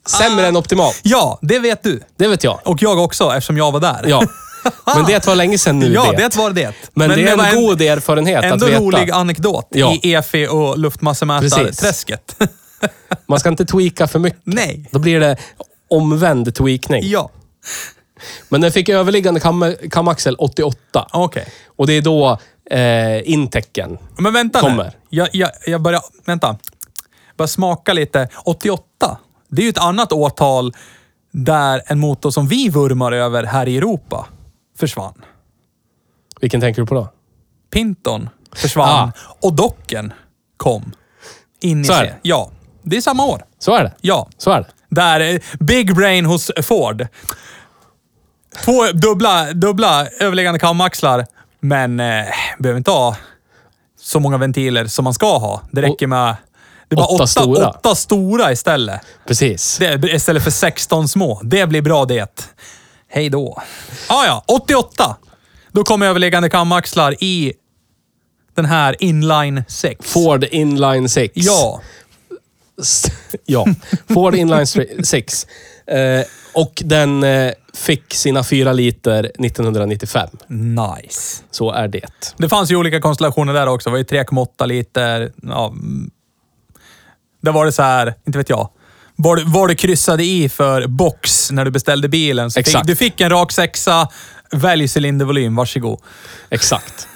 Sämre än optimal. Ja, det vet du. Det vet jag. Och jag också, eftersom jag var där. Ja. Men det var länge sedan nu Ja, det. det var det. Men, det är var en god erfarenhet Ändå att veta. rolig anekdot Ja. i EFI och luftmassemätarträsket. Man ska inte tweaka för mycket. Nej. Då blir det omvänd tweakning. ja, Men den fick överliggande kam kamaxel 88. okej. Och det är då eh, intecken. Men vänta Kommer. nu. Jag, jag, jag börjar... Vänta. Bara smaka lite. 88. Det är ju ett annat årtal där en motor som vi vurmar över här i Europa försvann. Vilken tänker du på då? Pinton försvann och docken kom. In i Så är det. Ja, det är samma år. Så är det. Ja. Så är det. Där, eh, big brain hos Ford. Två dubbla, dubbla överliggande kamaxlar, men eh, behöver inte ha så många ventiler som man ska ha. Det räcker med det var Åtta åtta, stora. stora istället. Precis. Det, istället för 16 små. Det blir bra det. Hej då. Ah, ja, 88. Då kommer överliggande kamaxlar i den här inline 6. Ford Inline 6. Ja. ja. Ford Inline 6. Eh, och den eh, fick sina fyra liter 1995. Nice. Så är det. Det fanns ju olika konstellationer där också. Det var ju 3,8 liter. Ja, mm. där var det så här, inte vet jag. Vad du, vad du kryssade i för box när du beställde bilen. Så fick, Exakt. du fick en rak sexa, välj cylindervolym, varsågod. Exakt.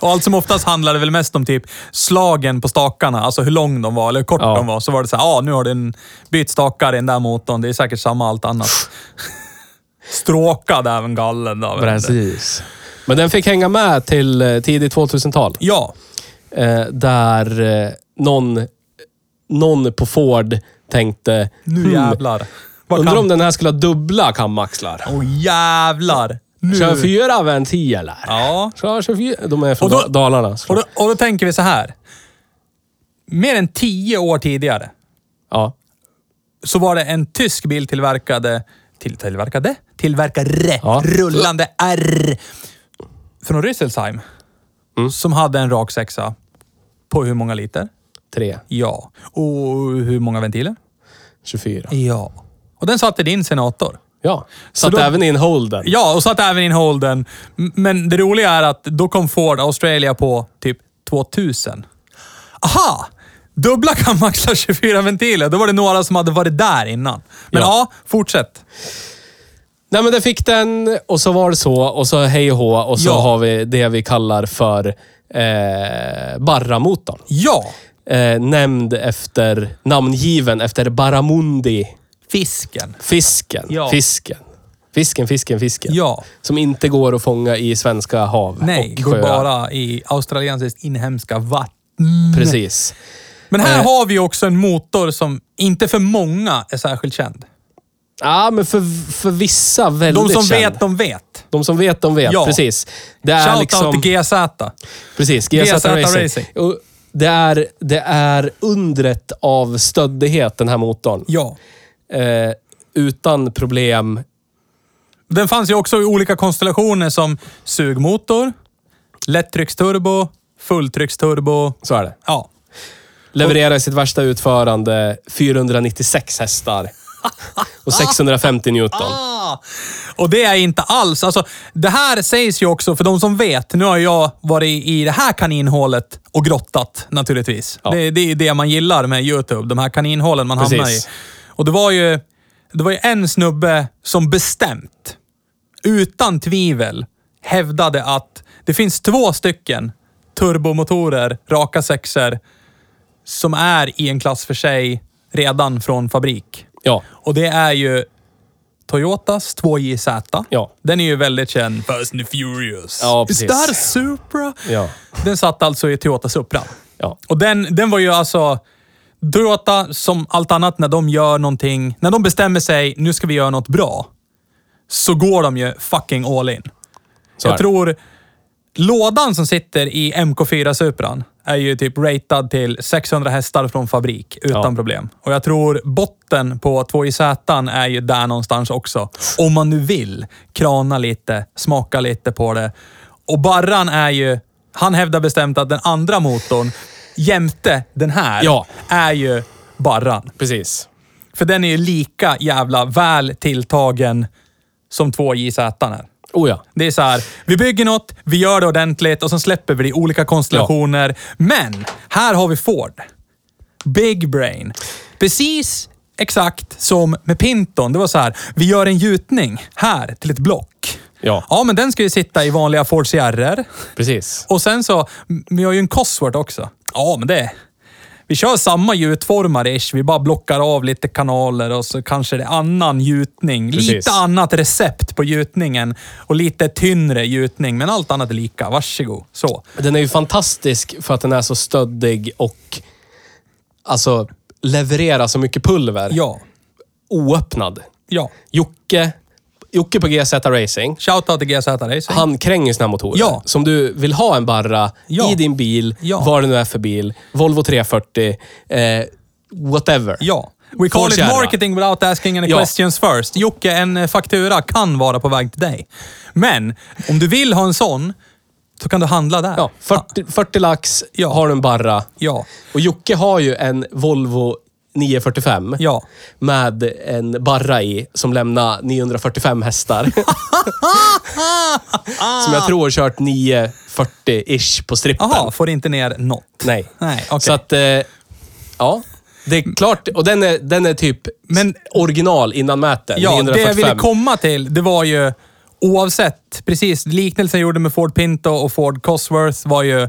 Och allt som oftast handlade väl mest om typ slagen på stakarna, alltså hur lång de var eller hur kort Ja. de var. Så var det så här, ja nu har du en bytt stakar i den där motorn. Det är säkert samma allt annat. Stråkad även gallen då. Precis. Men den fick hänga med till eh, tidigt 2000-tal. Ja. Eh, där eh, någon, någon på Ford tänkte... Nu "Hmm, jävlar. Vad Undrar om den här skulle ha dubbla kamaxlar. Åh jävlar. Nu. Kör fyra ventiler. Ja. Kör 24. De är från Och då- Da- Dalarna. Och då, och då tänker vi så här. Mer än tio år tidigare Ja. så var det en tysk biltillverkade... Till, tillverkade? Tillverkare. Ja. Rullande R. Från Rüsselsheim. Mm. Som hade en rak sexa. På hur många liter? Tre. Ja. Och hur många ventiler? 24. Ja. Och den satte din senator. Ja. Så då- även i en Holden. Ja, och satt även in Holden. Men det roliga är att då kom Ford Australia på typ 2000. Aha! Dubbla kamaxlar 24 ventiler. Då var det några som hade varit där innan. Men ja, Ja. fortsätt. Nej, men det fick den och så var det så och så hej och hå och så Ja. har vi det vi kallar för eh, Barramotorn. Ja! Eh, nämnd efter, namngiven efter Barramundi. Fisken. Fisken. Ja. Fisken. Fisken, fisken, fisken. Ja. Som inte går att fånga i svenska hav Nej, och går sjöar. bara i australiensiskt inhemska vatten. Precis. Men här Eh. har vi också en motor som inte för många är särskilt känd. Ja, men för, för vissa De väldigt som känd. vet, de vet. De som vet, de vet. Ja. Precis. Det är Shoutout liksom... till GZ. Precis, GZ, GZ Racing. Racing. Och Det är, det är undret av stöddighet, den här motorn. Ja. Eh, utan problem. Den fanns ju också i olika konstellationer som sugmotor, lättrycksturbo, fulltrycksturbo. Så är det. Ja. Levererar i sitt värsta utförande 496 hästar. Och 650 Newton. Ah! Och det är inte alls... Alltså, det här sägs ju också, för de som vet, nu har jag varit i det här kaninhålet och grottat naturligtvis. Ja. Det, det är det man gillar med YouTube, de här kaninhålen man hamnar i. Precis. Och det var ju det var ju en snubbe som bestämt, utan tvivel, hävdade att det finns två stycken turbomotorer, raka sexer, som är i en klass för sig redan från fabrik. Ja. Och det är ju Toyotas 2JZ. Ja. Den är ju väldigt känd. Fast and Furious. Ja, Is precis. that a Supra? Ja. Den satt alltså i Toyota Supra. Ja. Och den, den var ju alltså... Toyota, som allt annat, när de gör någonting... När de bestämmer sig, nu ska vi göra något bra. Så går de ju fucking all in. Så jag tror lådan som sitter i MK4 Supran är ju typ ratad till 600 hästar från fabrik utan Ja. problem. Och jag tror botten på 2JZ är ju där någonstans också. Om man nu vill krana lite, smaka lite på det. Och Barran är ju... Han hävdar bestämt att den andra motorn jämte den här Ja. är ju Barran. Precis. För den är ju lika jävla väl tilltagen som 2JZ är. Oh ja. Det är så här, vi bygger något, vi gör det ordentligt och så släpper vi det i olika konstellationer. Men här har vi Ford. Big brain. Precis exakt som med Pinton. Det var så här, vi gör en gjutning här till ett block. Ja. Ja, men den ska ju sitta i vanliga Ford CRR. Precis. Och sen så, vi har ju en Cosworth också. Ja, men det... Vi kör samma gjutformar ish. Vi bara blockar av lite kanaler och så kanske det är annan gjutning. Precis. Lite annat recept på gjutningen och lite tynnre gjutning, men allt annat är lika. Varsågod. Så. Den är ju fantastisk för att den är så stöddig och alltså levererar så mycket pulver. Ja. Oöppnad. Ja. Jocke, Jocke på GZ Racing. Shoutout till GZ Racing. Han kränger sina motorer. Ja. Som du vill ha en barra Ja. i din bil, Ja. vad det nu är för bil. Volvo 340, eh, whatever. Ja. We call it marketing without asking any Ja. questions first. Jocke, en eh, faktura kan vara på väg till dig. Men om du vill ha en sån, så kan du handla där. Ja, 40, 40 lax Ja. har du en barra. Ja. Och Jocke har ju en Volvo 945 Ja. med en barra i som lämnar 945 hästar. som jag tror har kört 940-ish på strippen. Jaha, får inte ner något? Nej. Nej, okej. Så att, eh, ja. Det är klart, och den är, den är typ Men- original innan mäter. Ja, det 945. jag ville komma till, det var ju oavsett, precis, liknelsen jag gjorde med Ford Pinto och Ford Cosworth var ju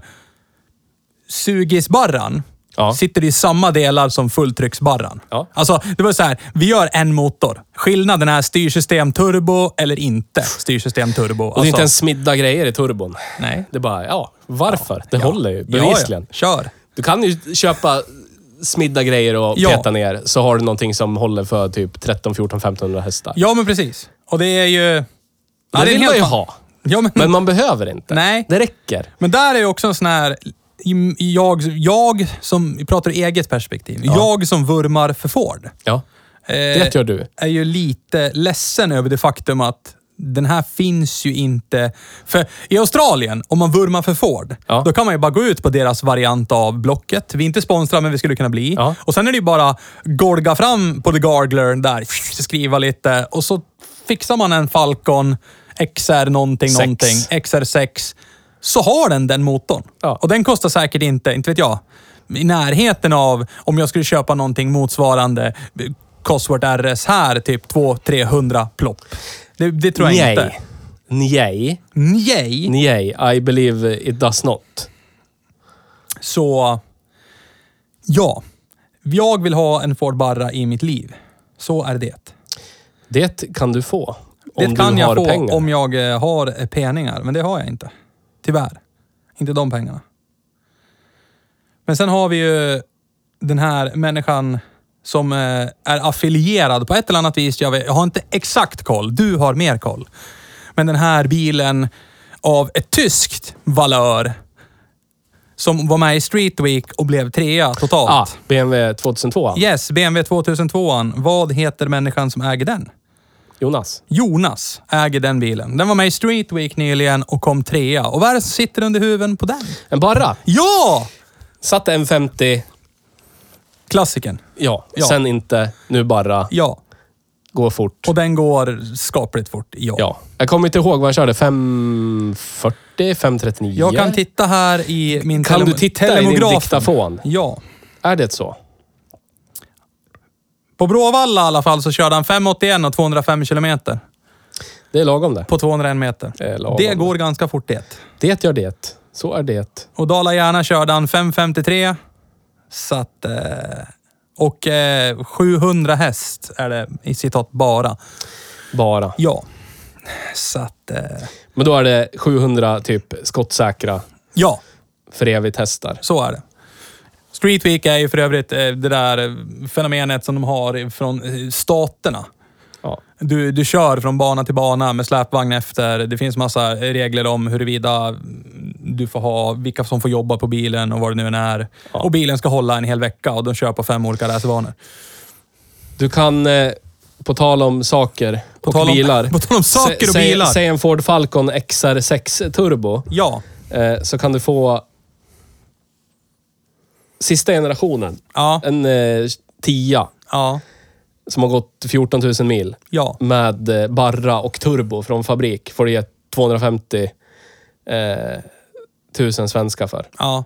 sugisbarran. Ja. Sitter i samma delar som fulltrycksbarran. Ja. Alltså, det var så här, vi gör en motor. Skillnaden är styrsystem turbo eller inte styrsystem turbo. Och det är inte ens smidda grejer i turbon. Nej. Det är bara, ja, varför? Det håller ju Ja, bevisligen. ja. Kör. Du kan ju köpa smidda grejer och Ja. peta ner, så har du någonting som håller för typ 13, 14, 1500 hästar. Ja, men precis. Och det är ju... Ja, det en vill man ju ha. Ja, men, Men man behöver inte. Nej. Det räcker. Men där är ju också en sån här... Jag, jag som, vi pratar ur eget perspektiv. Jag som vurmar för Ford. Ja. Eh, Det gör du. är ju lite ledsen över det faktum att den här finns ju inte... För i Australien, om man vurmar för Ford, Ja. då kan man ju bara gå ut på deras variant av blocket. Vi är inte sponsrade, men vi skulle kunna bli. Ja. Och sen är det ju bara golga fram på The Gargler där, skriva lite och så fixar man en Falcon XR någonting, Sex. någonting, XR6. Så har den den motorn. Ja. Och den kostar säkert inte, inte vet jag, i närheten av om jag skulle köpa någonting motsvarande Cosworth RS här typ 200-300 plopp. Det, det tror jag inte. Nej. Nej. Nej. I believe it does not. Så, ja. Jag vill ha en Ford Barra i mitt liv. Så är det. Det kan du få. Om Det kan du jag har få pengar. om jag eh, har penningar, men det har jag inte. Tyvärr. Inte de pengarna. Men sen har vi ju den här människan som eh, är affilierad på ett eller annat vis. Jag, vet, jag har inte exakt koll. Du har mer koll. Men den här bilen av ett tyskt valör som var med i Street Week och blev trea totalt. Ah, BMW 2002. Yes, BMW 2002. Vad heter människan som äger den? Jonas. Jonas äger den bilen. Den var med i Street Week nyligen och kom trea. Och vad är det som sitter under huven på den? En Barra. Ja! Satte en 50. Klassikern. Ja. Ja. Sen inte. Nu bara. Ja. Går fort. Och den går skapligt fort. Ja. Ja. Jag kommer inte ihåg vad han körde. 540? 539? Jag kan titta här i min Kan du titta i din diktafon? Ja. Är det så? På Bråvalla i alla fall så körde han 581 och 205 kilometer Det är lagom det. på 201 meter. Det. Det går ganska fort det. Det gör det. Så är det. Och Dala-Järna körde han 553. Så att... Eh, och eh, 700 häst är det i citat bara. Bara. Ja. Så att... Eh, Men då är det 700 typ skottsäkra ja, för evigt hästar. så är det. Street Week är ju för övrigt eh, det där eh, fenomenet som de har från eh, staterna. Ja. Du, du kör från bana till bana med släpvagn efter. Det finns massa regler om huruvida du får ha, vilka som får jobba på bilen och vad det nu än är. Ja. Och bilen ska hålla en hel vecka och de kör på fem olika racerbanor. Du kan, eh, på tal om saker På och tal om- bilar. på tal om saker och bilar. Säg en Ford Falcon XR6 Turbo. Ja, Eh, så kan du få sista generationen. ja, En eh, tia ja, som har gått 14 000 mil. ja. Med eh, barra och turbo från fabrik. Får du ge 250 eh, tusen svenska för. ja.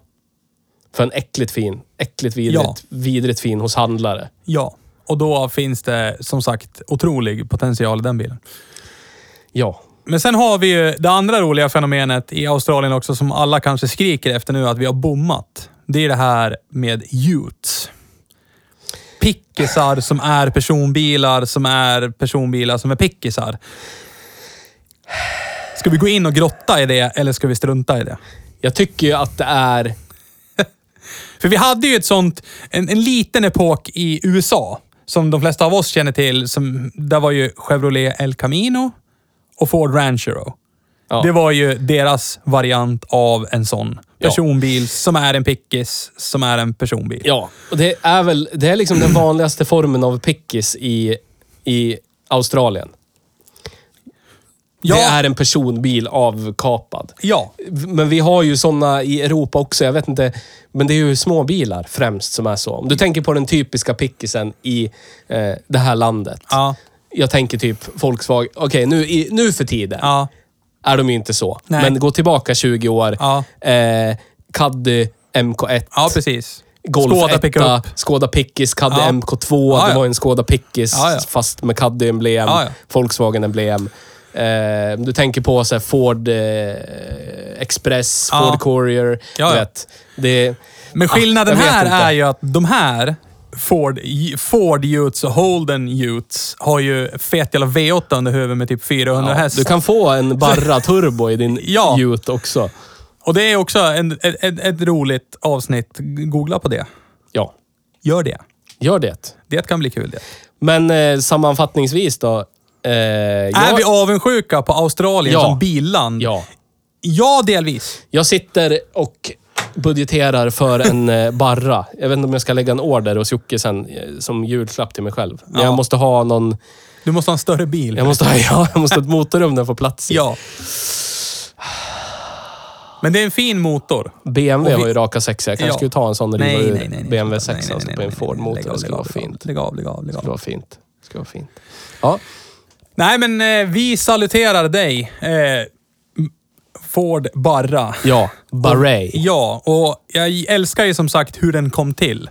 För en äckligt fin, äckligt vidrigt, Ja. vidrigt fin hos handlare. Ja, och då finns det som sagt otrolig potential i den bilen. Ja. Men sen har vi ju det andra roliga fenomenet i Australien också som alla kanske skriker efter nu att vi har bommat. Det är det här med Utes. Pickisar som är personbilar som är personbilar som är pickisar. Ska vi gå in och grotta i det eller ska vi strunta i det? Jag tycker ju att det är... För vi hade ju ett sånt, en, en liten epok i USA, som de flesta av oss känner till. Som, där var ju Chevrolet El Camino och Ford Ranchero. Ja. Det var ju deras variant av en sån Ja. personbil som är en pickis, som är en personbil. Ja, och det är väl det är liksom den vanligaste formen av pickis i, i Australien. Ja. Det är en personbil avkapad. Ja, Men vi har ju såna i Europa också. Jag vet inte. Men det är ju småbilar främst som är så. Om du tänker på den typiska pickisen i eh, det här landet. ja, Jag tänker typ Volkswagen. Okej, nu, i- nu för tiden ja, är de ju inte så. Nej. Men gå tillbaka 20 år. ja. Eh, Caddy MK1. Ja, precis. Golf 1, pickup. Skoda Pickis, Caddy Ja. MK2. Ja, Det ja. var en Skoda Pickis fast med Caddy-emblem. Volkswagen-emblem. Eh, du tänker på så Ford eh, Express. Ford Courier. Du vet. Det, Men Ah, skillnaden vet här är ju att de här Ford, Ford Utes och Holden Utes har ju fet jävla V8 under huvudet med typ 400 ja, hästar. du kan få en Barra Turbo i din Ja. Ute också. Och det är också en, ett, ett, ett roligt avsnitt. Googla på det. Ja, Gör det. gör det. Det kan bli kul det. Men eh, sammanfattningsvis då. Eh, Är jag, vi avundsjuka på Australien Ja. som billand? Ja. Ja, delvis. Jag sitter och budgeterar för en eh, barra. Jag vet inte om jag ska lägga en order hos Jocke sen eh, som julklapp till mig själv. Men Ja. jag måste ha någon... Du måste ha en större bil. Jag måste ha, ja, jag måste ha ett motorrum där jag får plats i. Ja. Men det är en fin motor. BMW vi- har ju raka sexor. Jag kanske Ja. skulle ta en sån och riva nej, ur nej, nej. BMW Nej, 6 nej, och nej, på en nej, Ford nej, motor. lägg Det skulle vara fint. Lägg av, lägg av, Det skulle vara fint. Det skulle vara fint. Ja, Nej, men eh, vi saluterar dig. Eh, Ford Barra. ja. Barray. Ja, och jag älskar ju som sagt hur den kom till.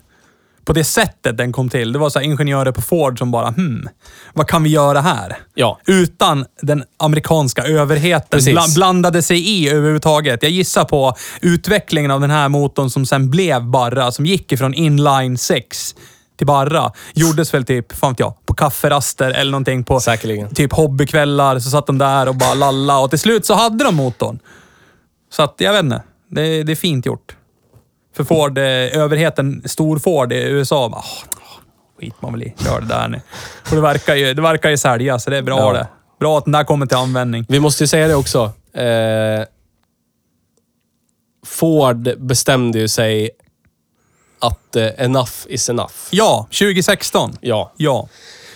på det sättet den kom till. Det var så här ingenjörer på Ford som bara, hmm, vad kan vi göra här? Ja. Utan den amerikanska överheten Precis. bla- blandade sig i överhuvudtaget. Jag gissar på utvecklingen av den här motorn som sen blev Barra, som gick ifrån inline 6 till Barra. Gjordes väl typ, fan vet jag, på kafferaster eller någonting på Säkerligen. typ hobbykvällar. Så satt de där och bara lalla och till slut så hade de motorn. Så att, jag vet inte. Det, det är fint gjort. För Ford, eh, överheten, stor Ford i USA, bara, "Åh, skit man väl i. Gör det där nu. Och det verkar ju, det verkar ju sälja, så det är bra Ja. det. Bra att den där kommer till användning. Vi måste ju säga det också. Eh, Ford bestämde ju sig att eh, enough is enough. Ja, 2016. Ja. Ja.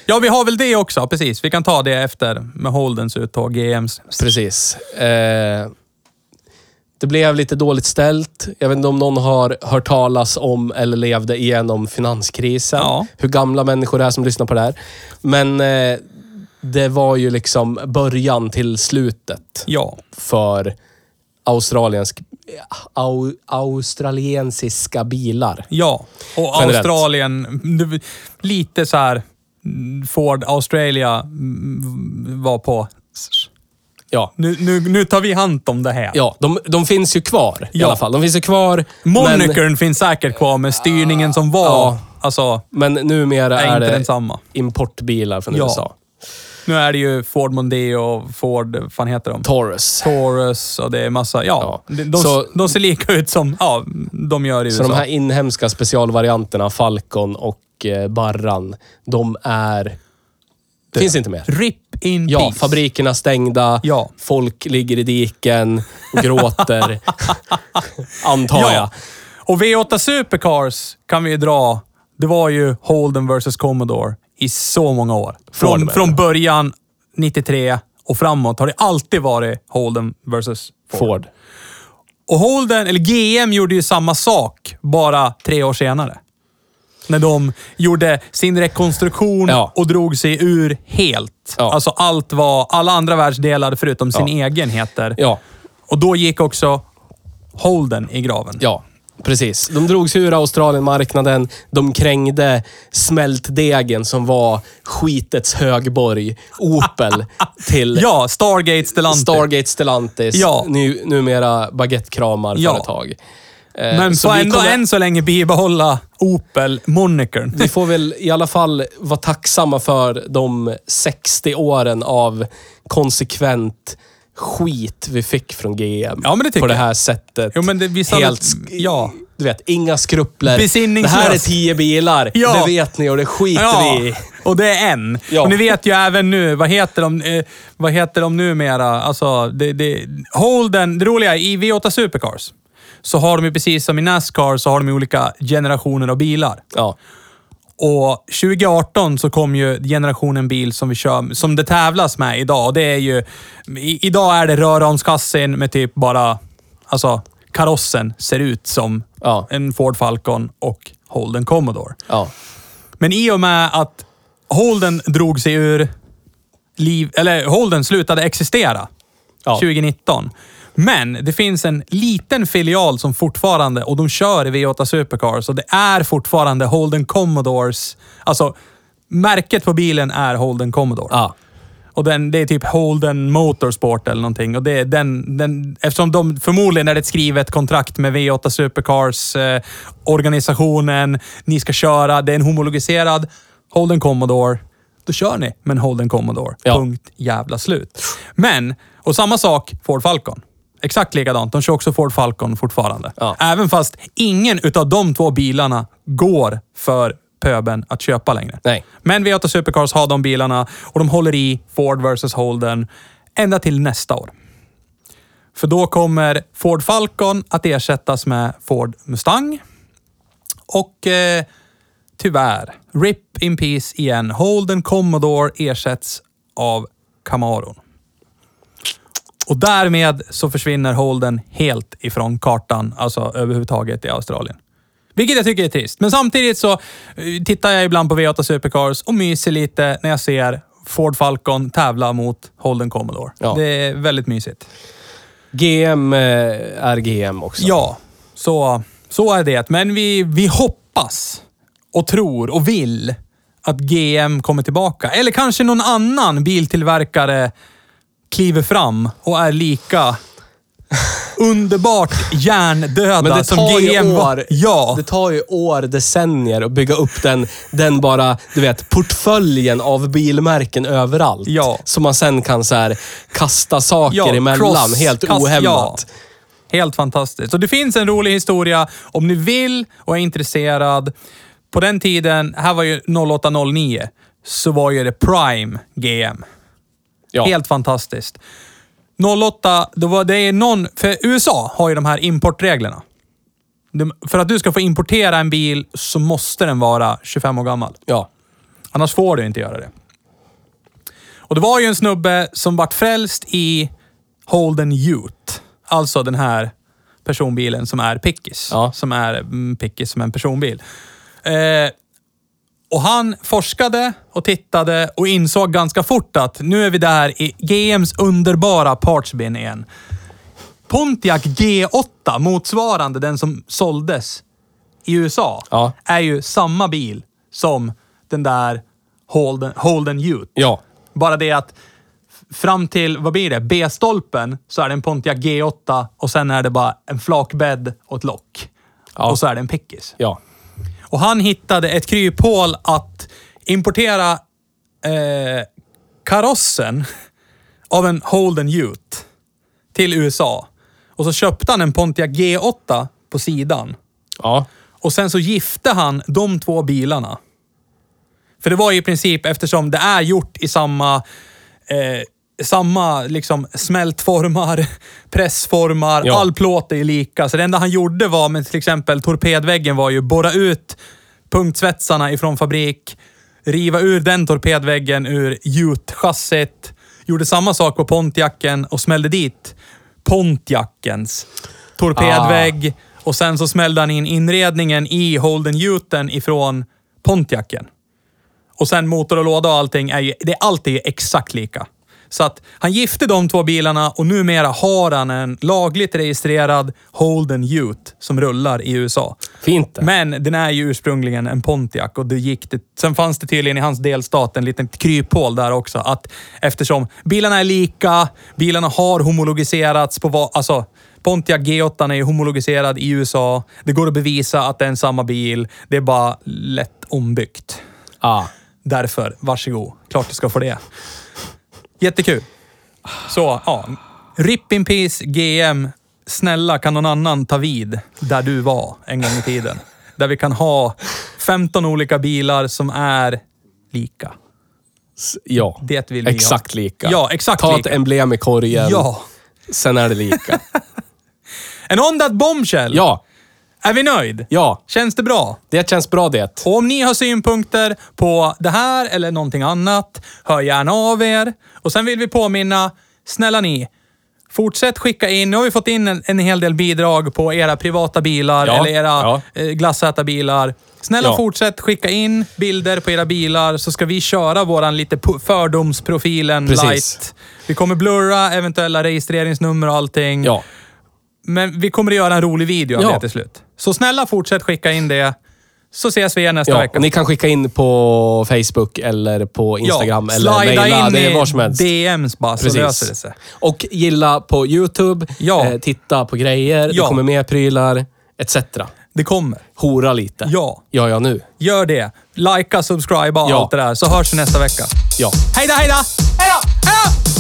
Ja, vi har väl det också. Precis. Vi kan ta det efter med Holdens uttag, GMs. Precis. Eh, det blev lite dåligt ställt. Jag vet inte om någon har hört talas om eller levde igenom finanskrisen. Ja. Hur gamla människor är som lyssnar på det här. Men eh, det var ju liksom början till slutet Ja. för australiensk, au, australiensiska bilar. Ja. Och Generellt. Australien, lite så här Ford Australia mm, var på... Ja. Nu, nu, nu tar vi hand om det här. Ja, de, de finns ju kvar i Ja. alla fall. De finns ju kvar. Men, Monikern finns säkert kvar, men styrningen som var, Ja. alltså, men numera är är det densamma. importbilar från Ja. USA. Nu är det ju Ford Mondeo och Ford, vad fan heter de? Taurus. Taurus och det är massa, ja. Ja. De, Så- de ser lika ut som, ja, de gör i Så USA. de här inhemska specialvarianterna, Falcon och eh, Barran, de är... Finns inte mer. RIP in Ja, peace. fabrikerna stängda. Ja. Folk ligger i diken och gråter. Antar jag. Ja. Och V8 Supercars kan vi ju dra. Det var ju Holden vs Commodore i så många år. Från, från början, 93 och framåt, har det alltid varit Holden vs Ford. Ford. Och Holden, eller GM, gjorde ju samma sak bara tre år senare. När de gjorde sin rekonstruktion Ja. och drog sig ur helt. Ja. Alltså allt var, alla andra världsdelar förutom sin Ja. egen heter. Ja, Och då gick också Holden i graven. ja. Precis. De drog sig ur Australienmarknaden. De krängde smältdegen som var skitets högborg, Opel, till Ja, Stargate Stellantis. Stargate Stellantis. Ja. Nu, numera baguettekramar-företag. Eh, Men så får ändå kommer- än så länge bibehålla Opel-monikern. Vi får väl i alla fall vara tacksamma för de 60 åren av konsekvent skit vi fick från GM. Ja, men det På det här sättet. Jo, men det- vissa- Helt... ja. Du vet, inga skrupler. Det här är tio bilar. Ja. Det vet ni och det skiter vi i. och det är en. Ja. Och ni vet ju även nu, vad heter de, eh, vad heter de numera? Alltså, det, det, Holden, det roliga är, i V8 Supercars så har de ju precis som i Nascar så har de olika generationer av bilar. Ja. Och 2018 så kom ju generationen bil som vi kör, som det tävlas med idag. Det är ju, i, idag är det rörramskassin med typ bara, alltså karossen ser ut som Ja. en Ford Falcon och Holden Commodore. Ja. Men i och med att Holden drog sig ur liv, eller Holden slutade existera Ja. 2019. Men det finns en liten filial som fortfarande, och de kör i V8 Supercars, och det är fortfarande Holden Commodores. Alltså, märket på bilen är Holden Commodore. Ja. Och den, det är typ Holden Motorsport eller någonting. Och det är den, den, eftersom de förmodligen är det ett skrivet kontrakt med V8 Supercars, eh, organisationen, ni ska köra, det är en homologiserad Holden Commodore. Då kör ni med en Holden Commodore. Ja. Punkt jävla slut. Men, och samma sak Ford Falcon. Exakt likadant. De kör också Ford Falcon fortfarande. Ja. Även fast ingen utav de två bilarna går för pöben att köpa längre. Nej. Men V8 Supercars har de bilarna och de håller i Ford vs Holden ända till nästa år. För då kommer Ford Falcon att ersättas med Ford Mustang. Och eh, tyvärr, RIP in Peace igen. Holden Commodore ersätts av Camaron. Och därmed så försvinner Holden helt ifrån kartan, alltså överhuvudtaget i Australien. Vilket jag tycker är trist. Men samtidigt så eh, tittar jag ibland på V8 Supercars och myser lite när jag ser Ford Falcon tävla mot Holden Commodore. Ja. Det är väldigt mysigt. GM eh, är GM också. Ja, så, så är det. Men vi, vi hoppas och tror och vill att GM kommer tillbaka. Eller kanske någon annan biltillverkare kliver fram och är lika underbart hjärndöda Men det som GM var. Ja. Det tar ju år, decennier att bygga upp den, den bara, du vet, portföljen av bilmärken överallt. Ja. Som man sen kan så här kasta saker Ja, emellan cross- helt kast- ohämmat. ja. Helt fantastiskt. Och det finns en rolig historia om ni vill och är intresserad. På den tiden, här var ju 0809, så var ju det Prime GM. Ja. Helt fantastiskt. 08, då var det någon... För USA har ju de här importreglerna. De, för att du ska få importera en bil så måste den vara 25 år gammal. Ja. Annars får du inte göra det. Och det var ju en snubbe som vart frälst i Holden Youth. Alltså den här personbilen som är pickis. Ja. Som är mm, pickis som en personbil. Eh, och han forskade och tittade och insåg ganska fort att nu är vi där i GMs underbara partsbin igen. Pontiac G8, motsvarande den som såldes i USA, Ja. är ju samma bil som den där Holden, Holden Youth. Ja. Bara det att fram till, vad blir det, B-stolpen så är det en Pontiac G8 och sen är det bara en flakbädd och ett lock. Ja. Och så är det en pickis. Ja. Och han hittade ett kryphål att importera eh, karossen av en Holden Youth till USA. Och så köpte han en Pontiac G8 på sidan. Ja. Och sen så gifte han de två bilarna. För det var ju i princip, eftersom det är gjort i samma, eh, samma liksom smältformar, pressformar, Ja. all plåt är ju lika. Så det enda han gjorde var med till exempel torpedväggen var ju borra ut punktsvetsarna ifrån fabrik, riva ur den torpedväggen ur Ute-chassit. Gjorde samma sak på Pontiacen och smällde dit Pontiacens torpedvägg. Och sen så smällde han in inredningen i Holden Uten ifrån Pontiacen. Och sen motor och låda och allting är ju, det, allt är ju exakt lika. Så att han gifte de två bilarna och numera har han en lagligt registrerad Holden Ute som rullar i USA. Fint det. Men den är ju ursprungligen en Pontiac och det gick det, sen fanns det tydligen i hans delstat en liten kryphål där också. Att eftersom bilarna är lika, bilarna har homologiserats på vad, alltså Pontiac G8 är homologiserad i USA. Det går att bevisa att det är en samma bil. Det är bara lätt ombyggt. Ja. Därför, varsågod. Klart du ska få det. Jättekul. Så, ja. Rip in peace, GM. Snälla, kan någon annan ta vid där du var en gång i tiden? Där vi kan ha 15 olika bilar som är lika. Ja. Det vill vi ha. Exakt lika. Ja, exakt Ta lika. ett emblem i korgen. Ja. Sen är det lika. En on that bombshell. ja. Är vi nöjd? Ja. Känns det bra? Det känns bra det. Och om ni har synpunkter på det här eller någonting annat, hör gärna av er. Och sen vill vi påminna, snälla ni, fortsätt skicka in. Nu har vi fått in en, en hel del bidrag på era privata bilar Ja, eller era ja. eh, glassätarbilar. Snälla Ja. fortsätt skicka in bilder på era bilar så ska vi köra våran lite fördomsprofilen Precis. light. Vi kommer blurra eventuella registreringsnummer och allting. Ja. Men vi kommer att göra en rolig video av det till slut. Så snälla fortsätt skicka in det. Så ses vi igen nästa Ja, vecka. ni kan skicka in på Facebook eller på Instagram ja, eller mejla. in Det är var som helst. DMs bara, så Precis. löser det sig. Och gilla på YouTube, Ja. eh, titta på grejer, Ja. det kommer mer prylar, etc. Det kommer. Hora lite. Ja. Ja, ja nu. Gör det. Likea, subscriba och Ja. allt det där, så hörs vi nästa vecka. Ja. Hej då, hej då! Hej då! Hej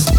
då!